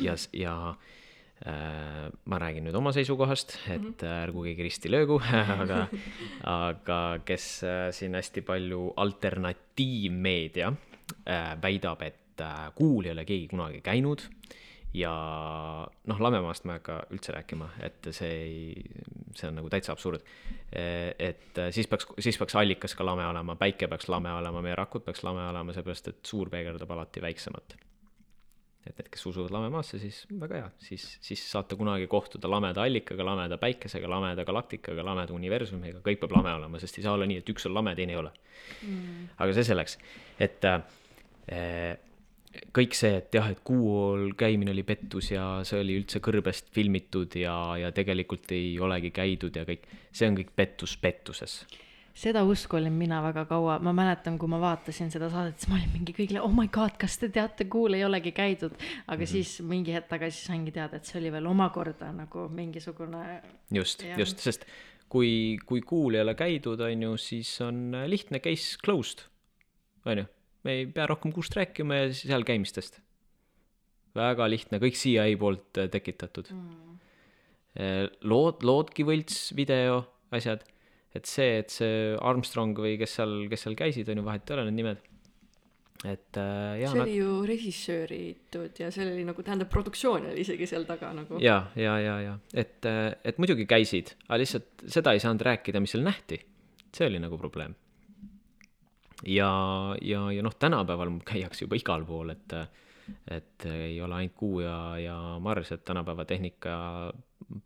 ja, ja äh, ma räägin nüüd oma seisukohast, et äh, ärgu keegi risti löögu, aga, aga kes äh, siin hästi palju alternatiivmeedia äh, väidab, et äh, kuul ei ole keegi kunagi käinud ja noh, Lamemaast ma ei hakka üldse rääkima, et see ei, see on nagu täitsa absurd. et äh, siis peaks, siis peaks allikas ka lame olema, päike peaks lame olema, meie rakud peaks lame olema, seepärast et suur peegeldab alati väiksemat et need, kes usuvad lamemaasse, siis väga hea, siis, siis saate kunagi kohtuda lameda allikaga, lameda päikesega, lameda galaktikaga, lameda universumiga, kõik peab lame olema, sest ei saa olla nii, et üks on lame, teine ei ole mm.. aga see selleks, et äh, kõik see, et jah, et kuul käimine oli pettus ja see oli üldse kõrbest filmitud ja, ja tegelikult ei olegi käidud ja kõik, see on kõik pettus pettuses. Seda usku olin mina väga kaua, ma mäletan, kui ma vaatasin seda saadet, siis ma olin mingi kõigile oh my god, kas te teate, kuul ei olegi käidud. aga mm -hmm. siis mingi hetk tagasi saingi teada, et see oli veel omakorda nagu mingisugune just just, sest kui, kui kuul ei ole käidud, on ju, siis on lihtne case closed, on ju. me ei pea rohkem kuust rääkima ja seal käimistest. väga lihtne, kõik CIA poolt tekitatud mm.. lood, loodki võlts video, asjad, et see, et see Armstrong või kes seal, kes seal käisid, on ju, vahet ei ole need nimed. et äh, jaa, see oli ju režissööritud ja seal oli nagu, tähendab, produktsioon oli isegi seal taga nagu. ja, ja, ja, ja et, et muidugi käisid, aga lihtsalt seda ei saanud rääkida, mis seal nähti. see oli nagu probleem. ja, ja, ja noh, tänapäeval käiakse juba igal pool, et, et ei ole ainult Kuu ja, ja Mars, et tänapäeva tehnika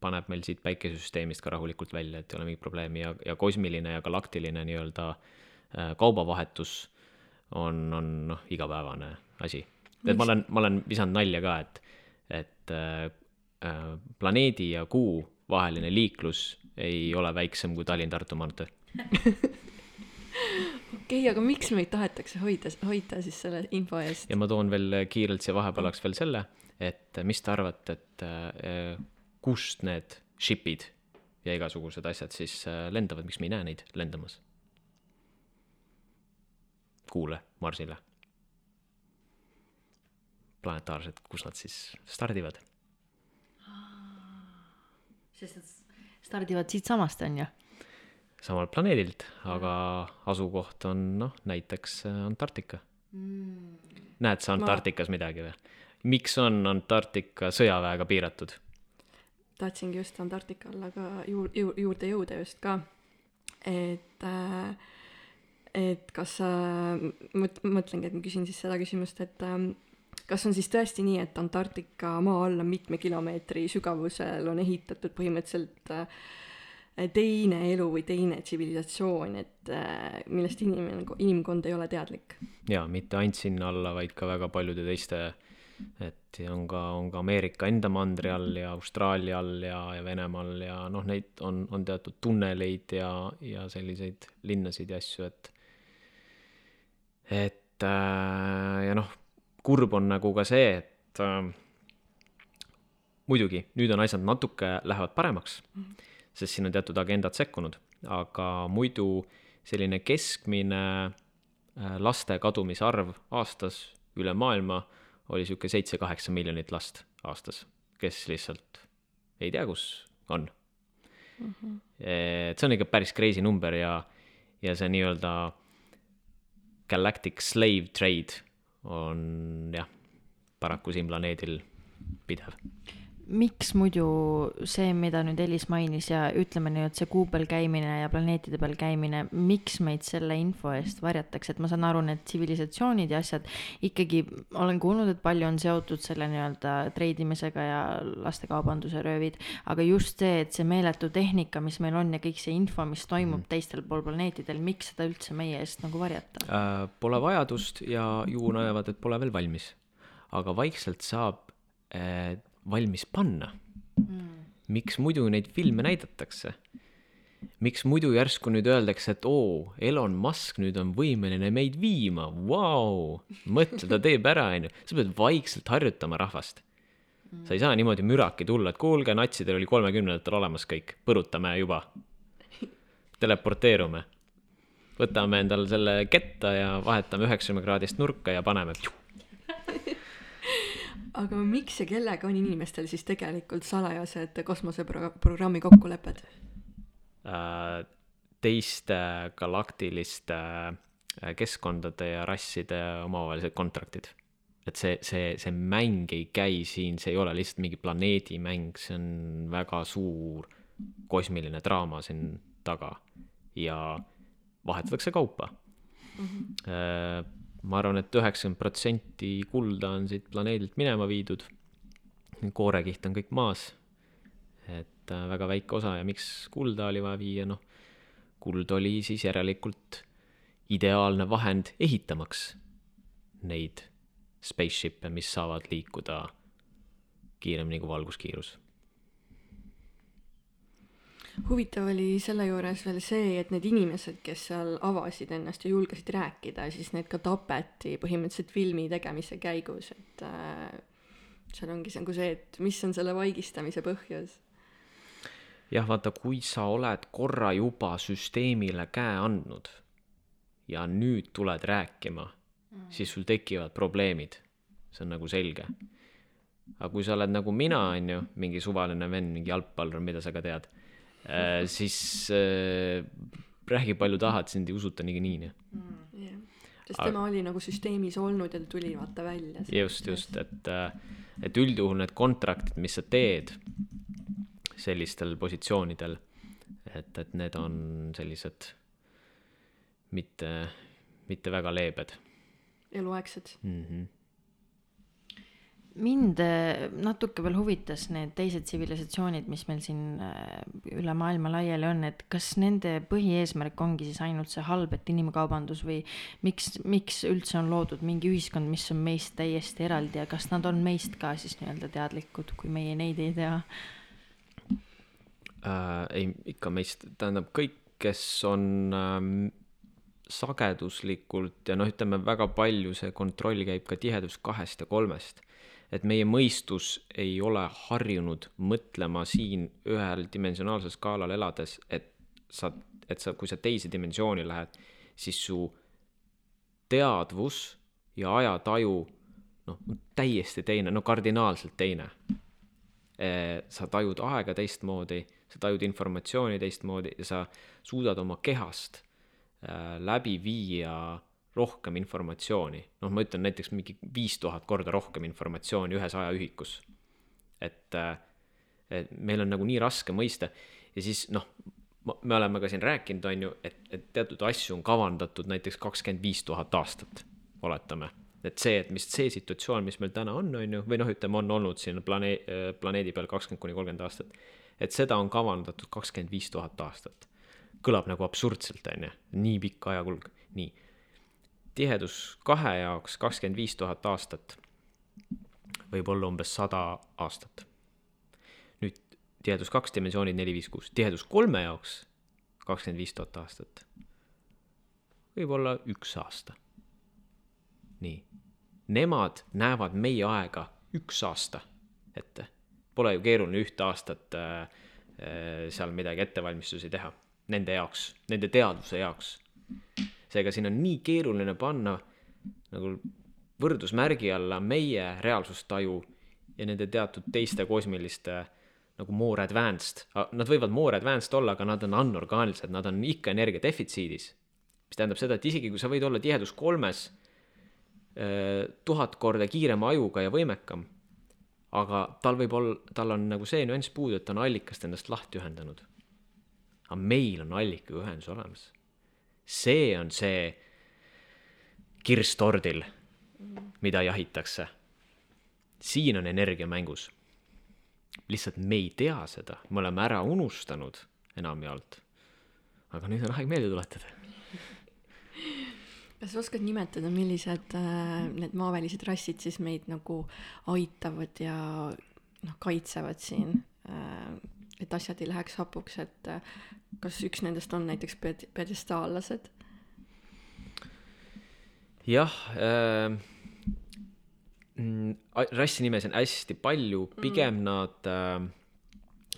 paneb meil siit päikesesüsteemist ka rahulikult välja, et ei ole mingit probleemi ja, ja kosmiline ja galaktiline nii-öelda äh, kaubavahetus on, on noh, igapäevane asi. et ma olen, ma olen visanud nalja ka, et, et äh, äh, planeedi ja Kuu vaheline liiklus ei ole väiksem kui Tallinn-Tartu maantee. okei, aga miks meid tahetakse hoida, hoida siis selle info eest? ja ma toon veel kiirelt siia vahepalaks veel selle, et mis te arvate, et äh, kust need ship'id ja igasugused asjad siis äh, lendavad, miks me ei näe neid lendamas? Kuule, Marsile. planetaarsed, kus nad siis stardivad? sest et stardivad siitsamast, on ju. samalt planeedilt, aga asukoht on noh, näiteks äh, Antarktika mm.. näed sa Antarktikas ma... midagi või? miks on Antarktika sõjaväega piiratud? Tahtsingi just Antarktika alla ka juur-, juur-, juurde jõuda just ka. et äh, et kas sa, mõt-, mõtlengi, et ma küsin siis seda küsimust, et ähm, kas on siis tõesti nii, et Antarktika maa alla mitme kilomeetri sügavusel on ehitatud põhimõtteliselt äh, teine elu või teine tsivilisatsioon, et äh, millest inimene, inimkond ei ole teadlik? jaa, mitte ainult sinna alla, vaid ka väga paljude teiste, et on ka, on ka Ameerika enda mandri all ja Austraalia all ja, ja Venemaal ja noh, neid on, on teatud tunneleid ja, ja selliseid linnasid ja asju, et et äh, ja noh, kurb on nagu ka see, et äh, muidugi nüüd on asjad natuke lähevad paremaks mm, -hmm. sest siin on teatud agendad sekkunud, aga muidu selline keskmine äh, laste kadumise arv aastas üle maailma oli sihuke seitse-kaheksa miljonit last aastas, kes lihtsalt ei tea, kus on mm. -hmm. et see on ikka päris crazy number ja, ja see nii-öelda galactic slave trade on jah, paraku siin planeedil pidev. Miks muidu see, mida nüüd Elis mainis ja ütleme et see kuu peal käimine ja planeetide peal käimine, miks meid selle info eest varjatakse, et ma saan aru, need tsivilisatsioonid ja asjad ikkagi olen kuulnud, et palju on seotud selle nii-öelda treidimisega ja lastekaubanduse röövid, aga just see, et see meeletu tehnika, mis meil on ja kõik see info, mis toimub mm. teistel pool planeetidel, miks seda üldse meie eest nagu varjata äh,? Pole vajadust ja ju näevad, et pole veel valmis. aga vaikselt saab äh, valmis panna mm.. miks muidu neid filme näidatakse? miks muidu järsku nüüd öeldakse, et oo, Elon Musk nüüd on võimeline meid viima, vau, mõtle, ta teeb ära, onju. sa pead vaikselt harjutama rahvast. sa ei saa niimoodi müraki tulla, et kuulge, natsidel oli kolmekümnendatel olemas kõik, põrutame juba. teleporteerume. võtame endale selle ketta ja vahetame üheksakümne kraadist nurka ja paneme aga miks ja kellega on inimestel siis tegelikult salajased kosmoseprogrammi kokkulepped äh,? teiste galaktiliste äh, keskkondade ja rasside omavahelised kontraktid. et see, see, see mäng ei käi siin, see ei ole lihtsalt mingi planeedimäng, see on väga suur kosmiline draama siin taga ja vahetatakse kaupa mm. -hmm. Äh, ma arvan et, et üheksakümmend protsenti kulda on siit planeedilt minema viidud. koorekiht on kõik maas. et äh, väga väike osa ja miks kulda oli vaja viia, noh, kuld oli siis järelikult ideaalne vahend ehitamaks neid spaceship'e, mis saavad liikuda kiiremini kui valguskiirus huvitav oli selle juures veel see, et need inimesed, kes seal avasid ennast ja julgesid rääkida, siis need ka tapeti põhimõtteliselt filmi tegemise käigus, et äh, seal ongi nagu see, et mis on selle vaigistamise põhjus. jah, vaata, kui sa oled korra juba süsteemile käe andnud ja nüüd tuled rääkima mm., siis sul tekivad probleemid. see on nagu selge. aga kui sa oled nagu mina, on ju, mingi suvaline vend, mingi jalgpallur, mida sa ka tead Äh, siis äh, räägi palju tahad, sind ei usuta niikuinii nii mm,. Yeah. sest Aga... tema oli nagu süsteemis olnud ja ta tuli vaata välja. just, just, et, äh, et üldjuhul need kontraktid, mis sa teed sellistel positsioonidel, et, et need on sellised mitte, mitte väga leebed. eluaegsed mm. -hmm mind äh, natuke veel huvitas need teised tsivilisatsioonid, mis meil siin äh, üle maailma laiali on, et kas nende põhieesmärk ongi siis ainult see halb, et inimkaubandus või miks, miks üldse on loodud mingi ühiskond, mis on meist täiesti eraldi ja kas nad on meist ka siis nii-öelda teadlikud, kui meie neid ei tea äh,? ei, ikka meist, tähendab kõik, kes on ähm, sageduslikult ja noh, ütleme väga palju see kontroll käib ka tihedus kahest ja kolmest et meie mõistus ei ole harjunud mõtlema siin ühel dimensionaalsel skaalal elades, et sa, et sa, kui sa teise dimensiooni lähed, siis su teadvus ja ajataju noh, täiesti teine, no kardinaalselt teine. sa tajud aega teistmoodi, sa tajud informatsiooni teistmoodi ja sa suudad oma kehast äh, läbi viia rohkem informatsiooni, noh, ma ütlen näiteks mingi viis tuhat korda rohkem informatsiooni ühes ajaühikus. et, äh, et meil on nagu nii raske mõista ja siis noh, me oleme ka siin rääkinud, on ju, et, et teatud asju on kavandatud näiteks kakskümmend viis tuhat aastat, oletame. et see, et mis see situatsioon, mis meil täna on, on ju, või noh, ütleme, on olnud siin planee-, planeedi peal kakskümmend kuni kolmkümmend aastat. et seda on kavandatud kakskümmend viis tuhat aastat. kõlab nagu absurdselt, on ju, nii pikk ajakulg, nii. Tihedus kahe jaoks kakskümmend viis tuhat aastat võib olla umbes sada aastat tihedus kaks, dimensioonid neli, viis, kuus, tihedus kolme jaoks kakskümmend viis tuhat aastat. võib-olla üks aasta. nii, nemad näevad meie aega üks aasta ette. Pole ju keeruline ühte aastat äh, äh, seal midagi ettevalmistusi teha, nende jaoks, nende teadvuse jaoks. Seega siin on nii keeruline panna nagu võrdusmärgi alla meie reaalsustaju ja nende teatud teiste kosmiliste nagu more advanced, nad võivad more advanced olla, aga nad on anorgaanilised, nad on ikka energia defitsiidis. mis tähendab seda, et isegi kui sa võid olla tihedus kolmes tuhat korda kiirema ajuga ja võimekam, aga tal võib olla, tal on nagu see nüanss puudu, et ta on allikast endast lahti ühendanud. aga meil on allikaga ühendus olemas. See on see kirss tordil, mida jahitakse. siin on energia mängus lihtsalt me ei tea seda, me oleme ära unustanud enamjaolt. aga nüüd on aeg meelde tuletada. kas sa oskad nimetada, millised äh, need maavälised rassid siis meid nagu aitavad ja noh, kaitsevad siin äh,, et asjad ei läheks hapuks, et äh, kas üks nendest on näiteks ped-, pedestaallased? jah äh Mm, rassi nimesid on hästi palju, pigem mm. nad äh,,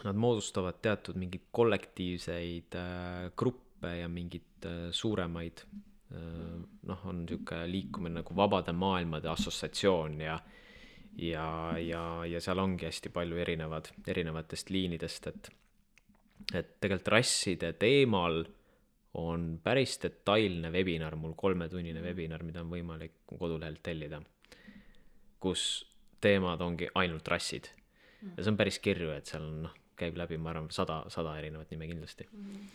nad moodustavad teatud mingeid kollektiivseid äh, gruppe ja mingeid äh, suuremaid äh,, noh, on niisugune liikumine nagu Vabade Maailmade Assotsiatsioon ja ja, ja, ja seal ongi hästi palju erinevad, erinevatest liinidest, et et tegelikult rasside teemal on päris detailne webinar, mul kolmetunnine webinar, mida on võimalik kodulehelt tellida kus teemad ongi ainult rassid. ja see on päris kirju, et seal on noh, käib läbi, ma arvan, sada, sada erinevat nime kindlasti. Mm..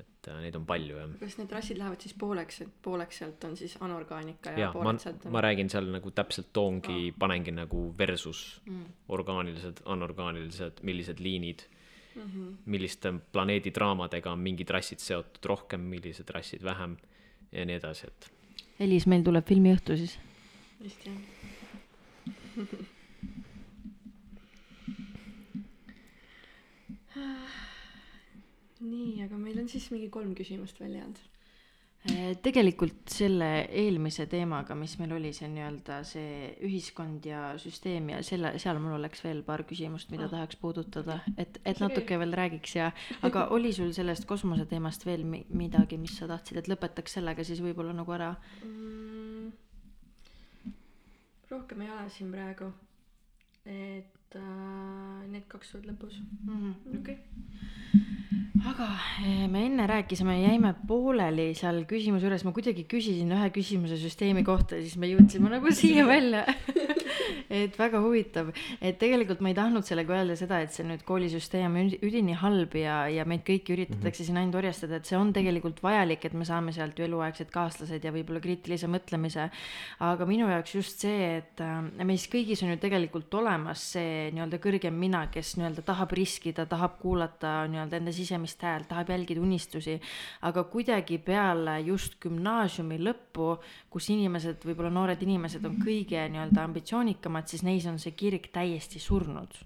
Et äh, neid on palju jah. kas need rassid lähevad siis pooleks, et pooleks sealt on siis anorgaanika ja, ja pooled sealt on? ma räägin seal nagu täpselt toongi ah., panengi nagu versus mm. orgaanilised, anorgaanilised, millised liinid mm, -hmm. milliste planeedidraamadega on mingid rassid seotud rohkem, millised rassid vähem ja nii edasi, et. Elis, meil tuleb filmiõhtu siis. vist jah nii, aga meil on siis mingi kolm küsimust veel jäänud. Eh, tegelikult selle eelmise teemaga, mis meil oli, see nii-öelda see ühiskond ja süsteem ja selle, seal mul oleks veel paar küsimust, mida oh. tahaks puudutada, et, et natuke veel räägiks ja, aga oli sul sellest kosmoseteemast veel mi midagi, mis sa tahtsid, et lõpetaks sellega siis võib-olla nagu ära mm.? rohkem ei ole siin praegu. et äh, need kaks olid lõpus mm -hmm.. okei okay. Aga eh, me enne rääkisime, jäime pooleli seal küsimuse juures, ma kuidagi küsisin ühe küsimuse süsteemi kohta ja siis me jõudsime nagu siia välja et väga huvitav, et tegelikult ma ei tahtnud sellega öelda seda, et see nüüd koolisüsteem on üdini halb ja, ja meid kõiki üritatakse mm -hmm. siin ainult orjastada, et see on tegelikult vajalik, et me saame sealt ju eluaegsed kaaslased ja võib-olla kriitilise mõtlemise. aga minu jaoks just see, et äh, meis kõigis on ju tegelikult olemas see nii-öelda kõrgem mina, kes nii-öelda tahab riskida, tahab kuulata nii-öelda enda sisemist häält, tahab jälgida unistusi, aga kuidagi peale just gümnaasiumi lõppu, kus inimesed, võib-olla noored inimesed on kõige nii-öelda ambitsioonikamad, siis neis on see kirg täiesti surnud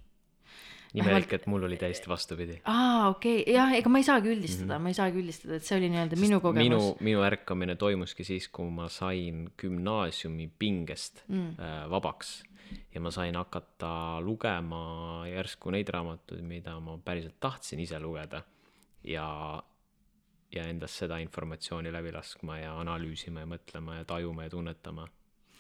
imelik, et mul oli täiesti vastupidi. aa, okei okay., jah, ega ma ei saagi üldistada mm, -hmm. ma ei saagi üldistada, et see oli nii-öelda minu kogemus. minu, minu ärkamine toimuski siis, kui ma sain gümnaasiumi pingest mm. äh, vabaks ja ma sain hakata lugema järsku neid raamatuid, mida ma päriselt tahtsin ise lugeda ja, ja endas seda informatsiooni läbi laskma ja analüüsima ja mõtlema ja tajuma ja tunnetama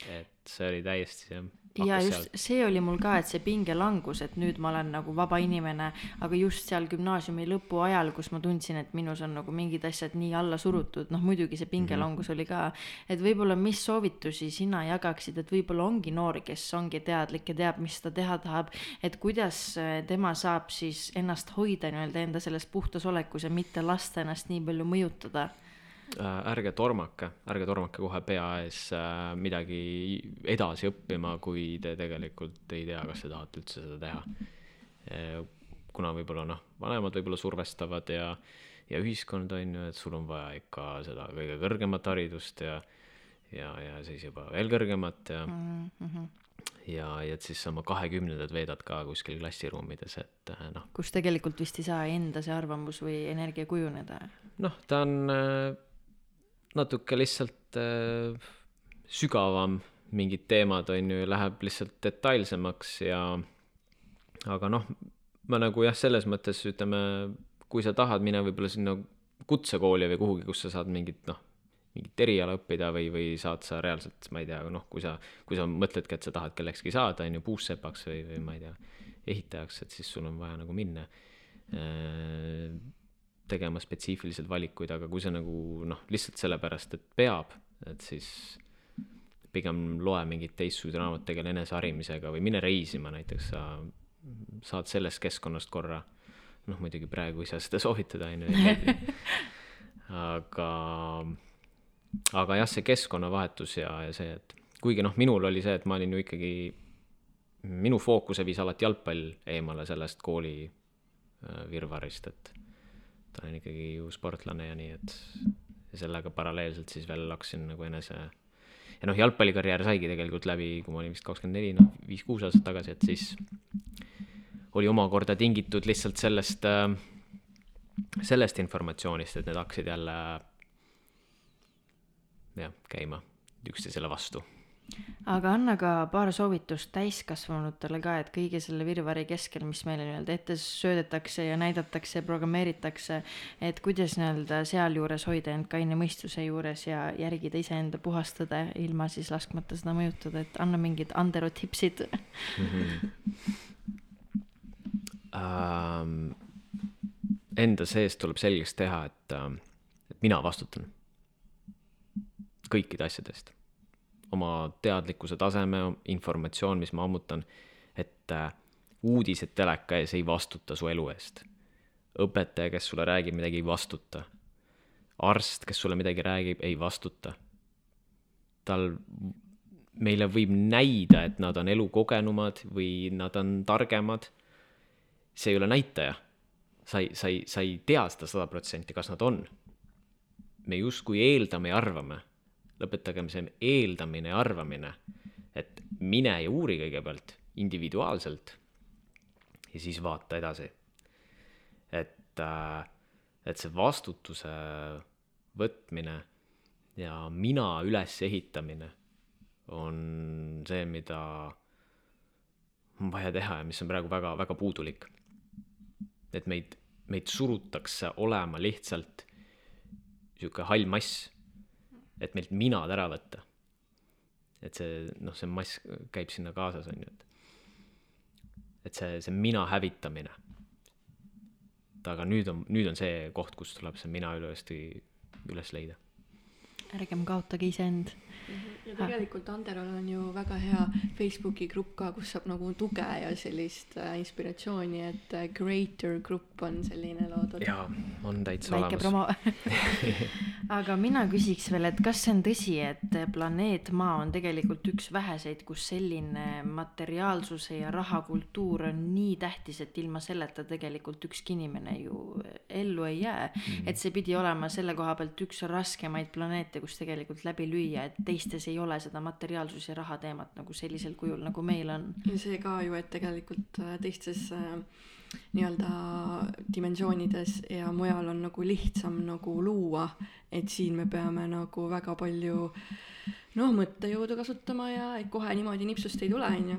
et see oli täiesti jah ja just see oli mul ka, et see pingelangus, et nüüd ma olen nagu vaba inimene, aga just seal gümnaasiumi lõpu ajal, kus ma tundsin, et minus on nagu mingid asjad nii alla surutud, noh muidugi see pingelangus mm -hmm. oli ka, et võib-olla mis soovitusi sina jagaksid, et võib-olla ongi noor, kes ongi teadlik ja teab, mis ta teha tahab, et kuidas äh, tema saab siis ennast hoida nii-öelda enda selles puhtas olekus ja mitte lasta ennast nii palju mõjutada ärge tormake, ärge tormake kohe pea ees äh, midagi edasi õppima, kui te tegelikult ei tea, kas te tahate üldse seda teha. Äh, kuna võib-olla noh, vanemad võib-olla survestavad ja, ja ühiskond on ju, et sul on vaja ikka seda kõige kõrgemat haridust ja, ja, ja siis juba veel kõrgemat ja mm, -hmm ja, ja et siis oma kahekümnendad veedad ka kuskil klassiruumides, et noh. kus tegelikult vist ei saa enda see arvamus või energia kujuneda. noh, ta on natuke lihtsalt äh, sügavam mingid teemad, on ju, läheb lihtsalt detailsemaks ja aga noh, ma nagu jah, selles mõttes ütleme, kui sa tahad minna võib-olla sinna kutsekooli või kuhugi, kus sa saad mingit noh, mingit eriala õppida või, või saad sa reaalselt, ma ei tea, noh, kui sa, kui sa mõtledki, et sa tahad kellekski saada, on ju, puussepaks või, või ma ei tea, ehitajaks, et siis sul on vaja nagu minna. Äh, tegema spetsiifiliselt valikuid, aga kui sa nagu noh, lihtsalt sellepärast, et peab, et siis pigem loe mingeid teistsuguseid raamatuid, tegele eneseharimisega või mine reisima näiteks, sa saad sellest keskkonnast korra, noh muidugi praegu ei saa seda soovitada, on ju, aga, aga jah, see keskkonnavahetus ja, ja see, et kuigi noh, minul oli see, et ma olin ju ikkagi, minu fookuse viis alati jalgpall eemale sellest kooli äh, virvarrist, et ta on ikkagi ju sportlane ja nii, et sellega paralleelselt siis veel hakkasin nagu enese ja noh, jalgpallikarjäär saigi tegelikult läbi, kui ma olin vist kakskümmend neli, noh, viis-kuus aastat tagasi, et siis oli omakorda tingitud lihtsalt sellest äh,, sellest informatsioonist, et need hakkasid jälle jah, käima üksteisele vastu aga anna ka paar soovitust täiskasvanutele ka, et kõige selle virvarri keskel, mis meile nii-öelda ette söödetakse ja näidatakse programmeeritakse, et kuidas nii-öelda sealjuures hoida end kaine mõistuse juures ja järgida iseenda puhastada, ilma siis laskmata seda mõjutada, et anna mingid Andero tipsid mm. -hmm. Um, enda sees tuleb selgeks teha, et, et mina vastutan kõikide asjade eest oma teadlikkuse taseme, informatsioon, mis ma ammutan, et äh, uudised teleka ees ei vastuta su elu eest. õpetaja, kes sulle räägib midagi, ei vastuta. arst, kes sulle midagi räägib, ei vastuta. tal, meile võib näida, et nad on elukogenumad või nad on targemad. see ei ole näitaja. sa ei, sa ei, sa ei tea seda sada protsenti, kas nad on. me justkui eeldame ja arvame lõpetagem see eeldamine ja arvamine, et mine ja uuri kõigepealt individuaalselt ja siis vaata edasi. et, äh, et see vastutuse võtmine ja mina ülesehitamine on see, mida on vaja teha ja mis on praegu väga, väga puudulik. et meid, meid surutakse olema lihtsalt sihuke hall mass et meilt minad ära võtta. et see, noh, see mass käib sinna kaasas, on ju, et et see, see mina hävitamine. aga nüüd on, nüüd on see koht, kus tuleb see mina uuesti üles leida. ärgem kaotage iseend ja tegelikult Anderol on ju väga hea Facebooki grupp ka, kus saab nagu tuge ja sellist äh, inspiratsiooni, et äh, Creator Group on selline loodud. jaa, on täitsa väike promo aga mina küsiks veel, et kas see on tõsi, et planeet Maa on tegelikult üks väheseid, kus selline materiaalsuse ja rahakultuur on nii tähtis, et ilma selleta tegelikult ükski inimene ju ellu ei jää mm. -hmm. et see pidi olema selle koha pealt üks raskemaid planeete, kus tegelikult läbi lüüa, et teistes ei ole seda materiaalsus ja raha teemat nagu sellisel kujul, nagu meil on. ja see ka ju, et tegelikult äh, teistes äh, nii-öelda dimensioonides ja mujal on nagu lihtsam nagu luua, et siin me peame nagu väga palju noh, mõttejõudu kasutama ja et kohe niimoodi nipsust ei tule, on ju.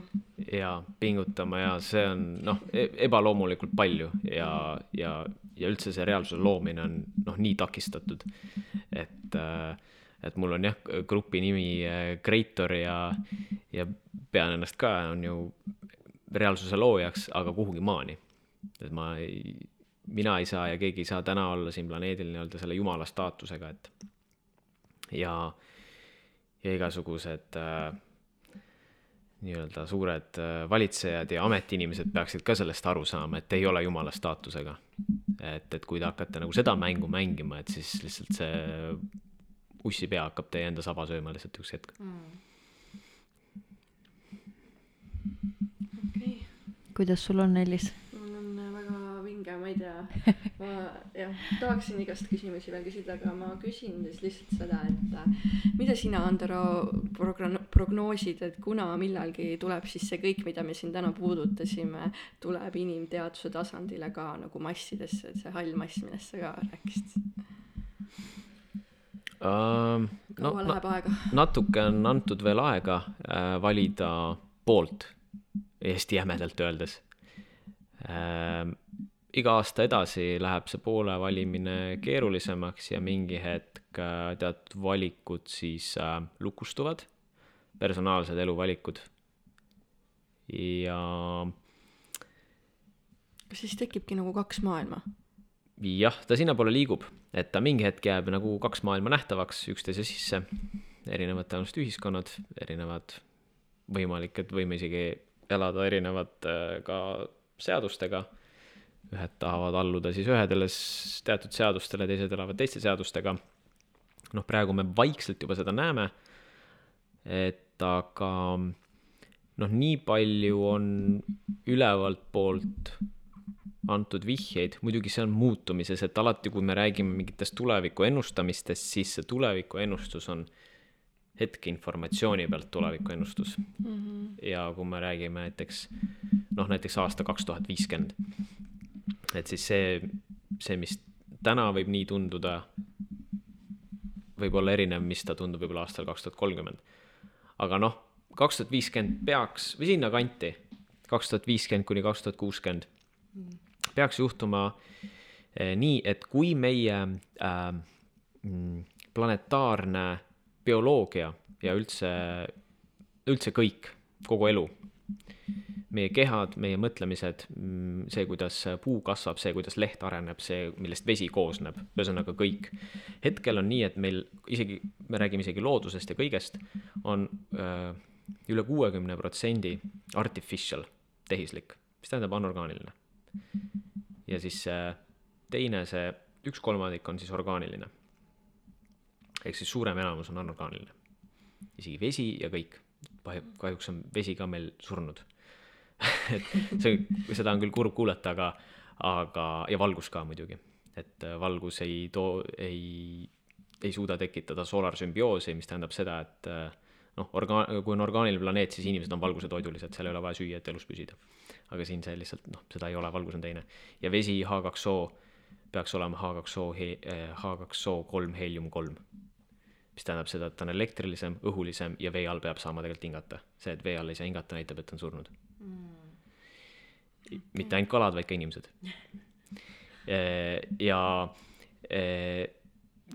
ja pingutama ja see on noh e, ebaloomulikult palju ja, ja, ja üldse see reaalsuse loomine on noh, nii takistatud, et äh, et mul on jah, grupi nimi Creator ja, ja pean ennast ka, on ju reaalsuse loojaks, aga kuhugi maani. et ma ei, mina ei saa ja keegi ei saa täna olla siin planeedil nii-öelda selle jumala staatusega, et ja, ja igasugused äh, nii-öelda suured äh, valitsejad ja ametiinimesed peaksid ka sellest aru saama, et ei ole jumala staatusega. et, et kui te hakkate nagu seda mängu mängima, et siis lihtsalt see ussipea hakkab teie enda saba sööma lihtsalt üks hetk mm.. Okay. kuidas sul on, Elis? vinge, ma ei tea. ma jah, tahaksin igast küsimusi veel küsida, aga ma küsin siis lihtsalt seda, et äh, mida sina, Andero, progno-, prognoosid, et kuna millalgi tuleb siis see kõik, mida me siin täna puudutasime, tuleb inimteaduse tasandile ka nagu massidesse, et see hall mass, millest sa ka rääkisid um,? kaua no, läheb aega? natuke on antud veel aega äh, valida poolt, Eesti jämedalt öeldes ähm, iga aasta edasi läheb see poole valimine keerulisemaks ja mingi hetk äh, teatud valikud siis äh, lukustuvad, personaalsed eluvalikud. ja. kas siis tekibki nagu kaks maailma? Jah, ta sinnapoole liigub, et ta mingi hetk jääb nagu kaks maailma nähtavaks üksteise sisse, erinevad tõenäoliselt ühiskonnad, erinevad, võimalik, et võime isegi elada erinevate äh, ka seadustega ühed tahavad alluda siis ühedele teatud seadustele, teised elavad teiste seadustega. noh, praegu me vaikselt juba seda näeme, et aga noh, nii palju on ülevalt poolt antud vihjeid, muidugi see on muutumises, et alati, kui me räägime mingitest tuleviku ennustamistest, siis see tuleviku ennustus on hetkeinformatsiooni pealt tuleviku ennustus mm. -hmm. ja kui me räägime näiteks noh, näiteks aasta kaks tuhat viiskümmend et siis see, see, mis täna võib nii tunduda, võib olla erinev, mis ta tundub võib-olla aastal kaks tuhat kolmkümmend. aga noh, kaks tuhat viiskümmend peaks või sinnakanti, kaks tuhat viiskümmend kuni kaks tuhat kuuskümmend peaks juhtuma eh, nii, et kui meie äh, planetaarne bioloogia ja üldse, üldse kõik, kogu elu meie kehad, meie mõtlemised, mm, see, kuidas puu kasvab, see, kuidas leht areneb, see, millest vesi koosneb, ühesõnaga kõik. hetkel on nii, et meil isegi, me räägime isegi loodusest ja kõigest, on öö, üle kuuekümne protsendi artificial, tehislik, mis tähendab anorgaaniline. Ja siis see teine, see üks kolmandik on siis orgaaniline. ehk siis suurem enamus on anorgaaniline. isegi vesi ja kõik, kahjuks on vesi ka meil surnud et see, seda on küll kurb kuulata, aga, aga, ja valgus ka muidugi. et äh, valgus ei too, ei, ei suuda tekitada solarsümbioosi, mis tähendab seda, et äh, noh, orgaan-, kui on orgaaniline planeet, siis inimesed on valgusetoidulised, seal ei ole vaja süüa, et elus püsida. Aga siin see lihtsalt noh, seda ei ole, valgus on teine. ja vesi H2O peaks olema H2O, H2O kolm, heelium kolm. mis tähendab seda, et ta on elektrilisem, õhulisem ja vee all peab saama tegelikult hingata. see, et vee all ei saa hingata, näitab, et on surnud mm.. mitte ainult kalad, vaid ka inimesed. ja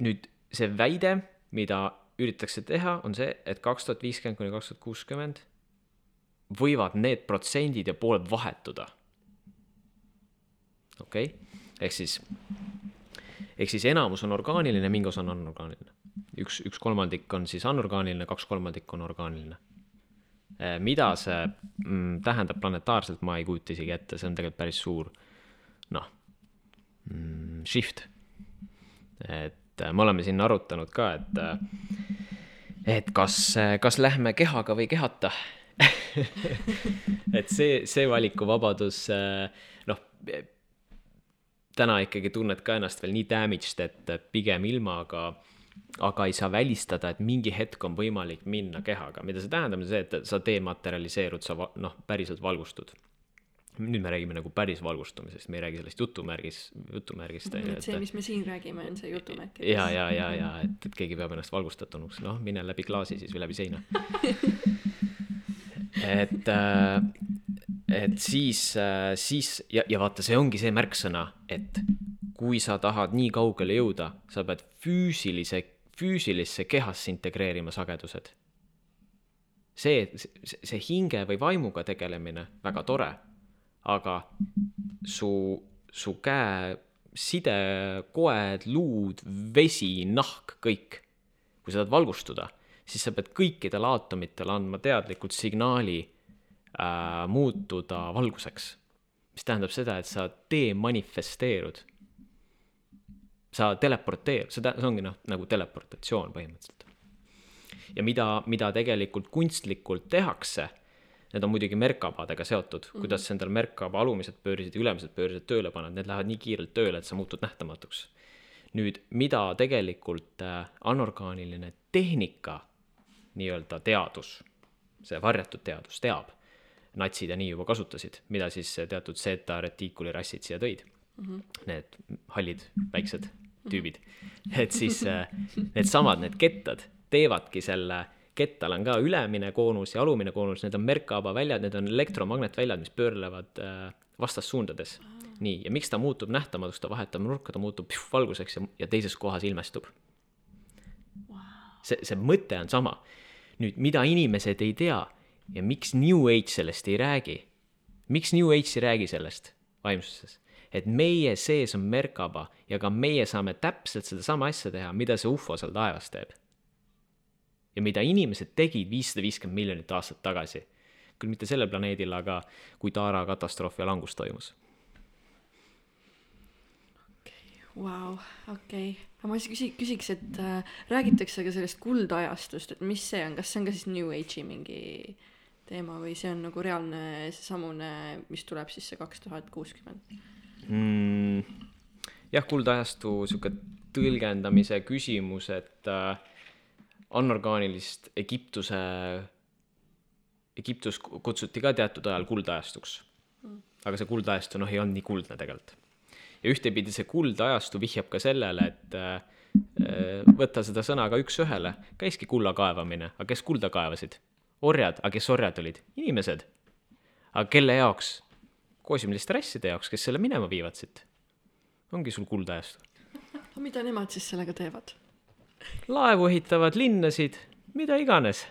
nüüd see väide, mida üritatakse teha, on see, et kaks tuhat viiskümmend kuni kaks tuhat kuuskümmend võivad need protsendid ja pooled vahetuda. okei okay?, ehk siis, ehk siis enamus on orgaaniline, mingi osa on anorgaaniline. üks, üks kolmandik on siis anorgaaniline, kaks kolmandikku on orgaaniline Eh, mida see mm, tähendab planetaarselt, ma ei kujuta isegi ette, see on tegelikult päris suur noh mm,, shift. et äh, me oleme siin arutanud ka, et, äh, et kas, kas lähme kehaga või kehata et see, see valikuvabadus, äh, noh, täna ikkagi tunned ka ennast veel nii damaged, et pigem ilma, aga aga ei saa välistada, et mingi hetk on võimalik minna kehaga, mida see tähendab, on see, et sa dematerialiseerud, sa noh, päriselt valgustud. nüüd me räägime nagu päris valgustumisest, me ei räägi sellest jutumärgis, jutumärgist. et see, mis me siin räägime, on see jutumärk. ja, ja, ja, ja et, et keegi peab ennast valgustatunuks, noh, mine läbi klaasi siis või läbi seina et, äh, et siis, äh, siis ja, ja vaata, see ongi see märksõna, et kui sa tahad nii kaugele jõuda, sa pead füüsilise, füüsilisse kehasse integreerima sagedused. see, see, hinge või vaimuga tegelemine, väga tore, aga su, su käe side, koed, luud, vesi, nahk, kõik, kui sa tahad valgustuda, siis sa pead kõikidele aatomitele andma teadlikult signaali äh, muutuda valguseks. mis tähendab seda, et sa demanifesteerud sa teleporteer-, seda, see ongi noh, nagu teleportatsioon põhimõtteliselt. ja mida, mida tegelikult kunstlikult tehakse, need on muidugi Merkabadega seotud mm, -hmm. kuidas sa endal Merkaba alumised pöörisid ja ülemised pöörisid tööle paned, need lähevad nii kiirelt tööle, et sa muutud nähtamatuks. nüüd, mida tegelikult äh, anorgaaniline tehnika, nii-öelda teadus, see varjatud teadus teab, natsid ja nii juba kasutasid, mida siis teatud seeta retiikuli rassid siia tõid mm. -hmm. Need hallid väiksed tüübid. et siis äh, needsamad, need kettad teevadki selle, kettal on ka ülemine koonus ja alumine koonus, need on Merkaba väljad, need on elektromagnetväljad, mis pöörlevad äh, vastassuundades. nii, ja miks ta muutub nähtamatuks, ta vahetab nurka, ta muutub püh, valguseks ja, ja teises kohas ilmestub wow.. see, see mõte on sama. Nüüd, mida inimesed ei tea ja miks New Age sellest ei räägi? miks New Age ei räägi sellest vaimsuses? et meie sees on Merkaba ja ka meie saame täpselt sedasama asja teha, mida see ufo seal taevas teeb. ja mida inimesed tegid viissada viiskümmend miljonit aastat tagasi. küll mitte sellel planeedil, aga kui Taara katastroof ja langus toimus. Vau, okei, aga ma siis küsi-, küsiks, et äh, räägitakse ka sellest kuldajastust, et mis see on, kas see on ka siis New Age'i mingi teema või see on nagu reaalne seesamune, mis tuleb siis see kaks tuhat kuuskümmend? mm,? jah, kuldajastu sihuke tõlgendamise küsimus, et äh, anorgaanilist Egiptuse, Egiptus kutsuti ka teatud ajal kuldajastuks mm.. aga see kuldajastu noh, ei olnud nii kuldne tegelikult. Ja ühtepidi see kuldajastu vihjab ka sellele, et äh, võtta seda sõna ka üks-ühele, käiski kulla kaevamine, aga kes kulda kaevasid? orjad, aga kes orjad olid? inimesed. aga kelle jaoks? koosimiliste rasside jaoks, kes selle minema viivad siit. ongi sul kuldajastu. aga mida nemad siis sellega teevad? laevu ehitavad, linnasid, mida iganes.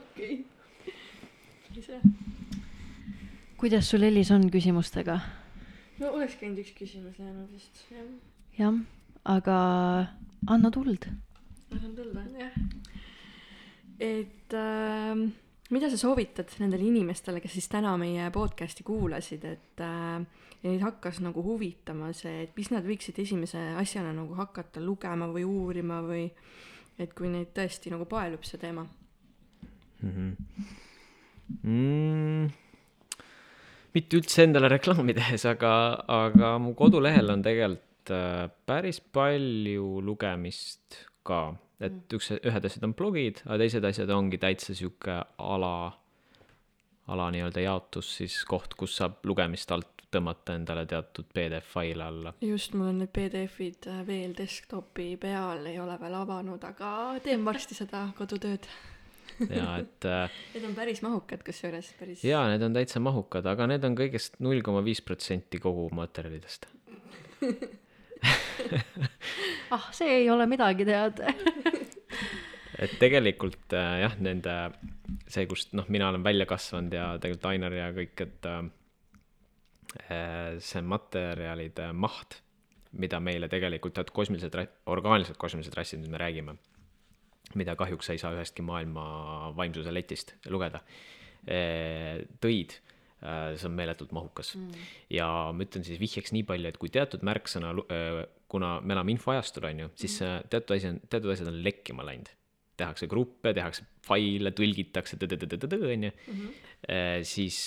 okei. ise. kuidas sul Elis on küsimustega? No oleks käinud üks küsimus jäänud vist, jah. jah, aga anna tuld. annan tuld või? jah. et äh, mida sa soovitad nendele inimestele, kes siis täna meie podcast'i kuulasid, et äh, neid hakkas nagu huvitama see, et mis nad võiksid esimese asjana nagu hakata lugema või uurima või et kui neid tõesti nagu paelub see teema mm? -hmm. Mm, mitte üldse endale reklaami tehes, aga, aga mu kodulehel on tegelikult äh, päris palju lugemist ka et mm. üks, ühed asjad on blogid, aga teised asjad ongi täitsa sihuke ala, ala nii-öelda jaotus siis koht, kus saab lugemist alt tõmmata endale teatud PDF faile alla. just, mul on need PDF-id äh, veel desktopi peal, ei ole veel avanud, aga teen varsti seda kodutööd ja et äh, Need on päris mahukad kusjuures, päris. jaa, need on täitsa mahukad, aga need on kõigest null koma viis protsenti kogu materjalidest ah, see ei ole midagi, tead et tegelikult äh, jah, nende, see, kust noh, mina olen välja kasvanud ja tegelikult Ainar ja kõik, et äh, see materjalide maht, mida meile tegelikult teatud kosmilised, orgaanilised kosmilised rassid, mis me räägime, mida kahjuks ei saa ühestki maailma vaimsuse letist lugeda, tõid Äh, see on meeletult mahukas mm.. ja ma ütlen siis vihjeks nii palju, et kui teatud märksõna, äh, kuna me elame infoajastul, on ju, siis mm. teatud asi on, teatud asjad on lekkima läinud. tehakse gruppe, tehakse faile, tõlgitakse, on ju, siis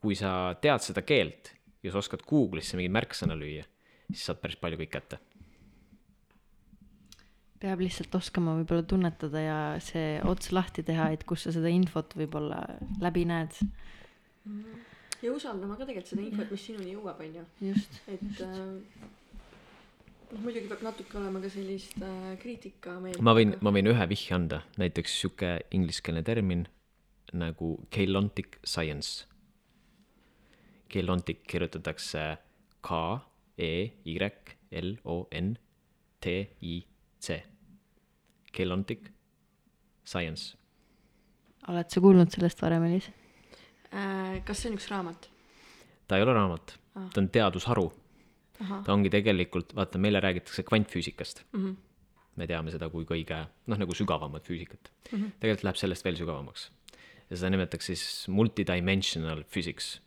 kui sa tead seda keelt ja sa oskad Google'isse mingit märksõna lüüa, siis saad päris palju kõik kätte peab lihtsalt oskama võib-olla tunnetada ja see ots lahti teha, et kus sa seda infot võib-olla läbi näed. ja usaldama ka tegelikult seda infot, mis sinuni jõuab, on ju. just. et äh, noh, muidugi peab natuke olema ka sellist äh, kriitikameelt. ma võin, ma võin ühe vihje anda, näiteks sihuke ingliskeelne termin nagu Keylontic science. Keylontic kirjutatakse K E Y L O N T-I-C. Kelontic Science. oled sa kuulnud sellest varem, Elis? Äh, kas see on üks raamat? ta ei ole raamat Ah., ta on teadusharu. ta ongi tegelikult, vaata, meile räägitakse kvantfüüsikast. Mhm. me teame seda kui kõige, noh, nagu sügavamat füüsikat mm. Mhm. -hmm. tegelikult läheb sellest veel sügavamaks. ja seda nimetatakse siis multidimensional physics.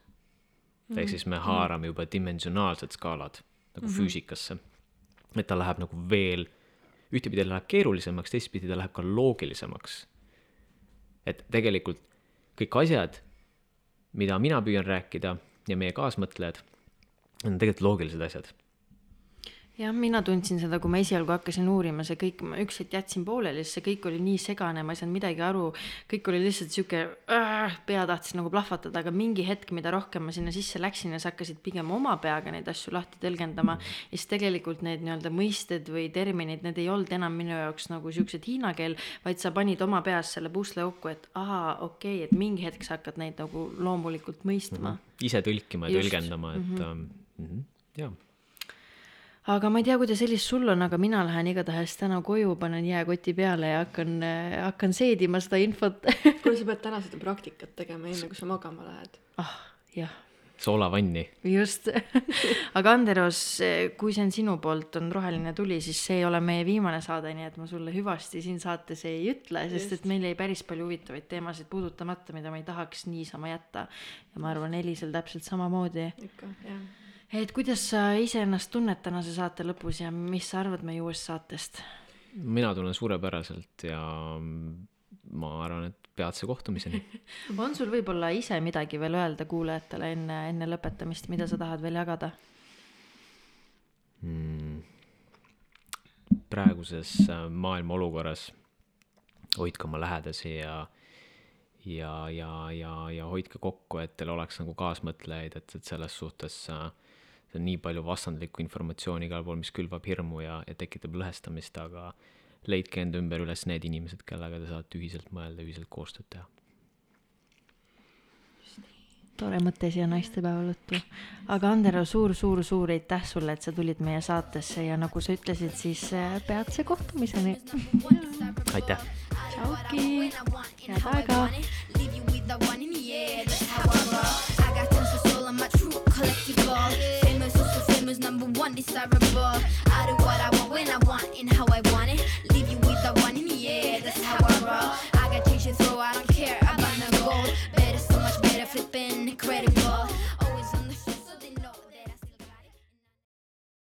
Mhm. ehk siis me haarame juba dimensionaalsed skaalad nagu mm -hmm. füüsikasse. et ta läheb nagu veel, ühtepidi ta läheb keerulisemaks, teistpidi ta läheb ka loogilisemaks. et tegelikult kõik asjad, mida mina püüan rääkida ja meie kaasmõtlejad, on tegelikult loogilised asjad jah, mina tundsin seda, kui ma esialgu hakkasin uurima, see kõik, ma üks hetk jätsin pooleli, sest see kõik oli nii segane, ma ei saanud midagi aru. kõik oli lihtsalt sihuke, pea tahtis nagu plahvatada, aga mingi hetk, mida rohkem ma sinna sisse läksin ja sa hakkasid pigem oma peaga neid asju lahti tõlgendama. ja siis tegelikult need nii-öelda mõisted või terminid, need ei olnud enam minu jaoks nagu siuksed hiina keel, vaid sa panid oma peas selle pusle kokku, et ahaa, okei okay,, et mingi hetk sa hakkad neid nagu loomulikult mõistma. ise tõlkima ja Just. tõlgendama, et mm -hmm. mm -hmm, jaa. Aga ma ei tea, kuidas Elis sul on, aga mina lähen igatahes täna koju, panen jääkoti peale ja hakkan, hakkan seedima seda infot. kuule, sa pead täna seda praktikat tegema, enne kui sa magama lähed. ah, jah, soolavanni. just. aga Anderos, kui see on sinu poolt, on roheline tuli, siis see ei ole meie viimane saade, nii et ma sulle hüvasti siin saates ei ütle, sest et meil jäi päris palju huvitavaid teemasid puudutamata, mida ma ei tahaks niisama jätta. ja ma arvan, Elisel täpselt samamoodi. ikka, jah. Et kuidas sa iseennast tunned tänase saate lõpus ja mis sa arvad meie uuest saatest? mina tunnen suurepäraselt ja ma arvan, et peatse kohtumiseni. on sul võib-olla ise midagi veel öelda kuulajatele enne, enne lõpetamist, mida sa tahad veel jagada? mm.. praeguses äh, maailma olukorras hoidke oma lähedasi ja ja, ja, ja, ja hoidke kokku, et teil oleks nagu kaasmõtlejaid, et, et selles suhtes äh, see on nii palju vastandlikku informatsiooni igal pool, mis külvab hirmu ja, ja tekitab lõhestamist, aga leidke enda ümber üles need inimesed, kellega te saate ühiselt mõelda, ühiselt koostööd teha. tore mõte siia naistepäeva lõttu. aga Andero suur, suur, suur aitäh sulle, et sa tulid meie saatesse ja nagu sa ütlesid, siis äh, peatse kohtumiseni. aitäh. tšauki, head aega. Leave you with the one in the air, that's how I roll. I got tons of soul, I'm a true collective ball. who's number one desirable. I do what I want when I want and how I want it.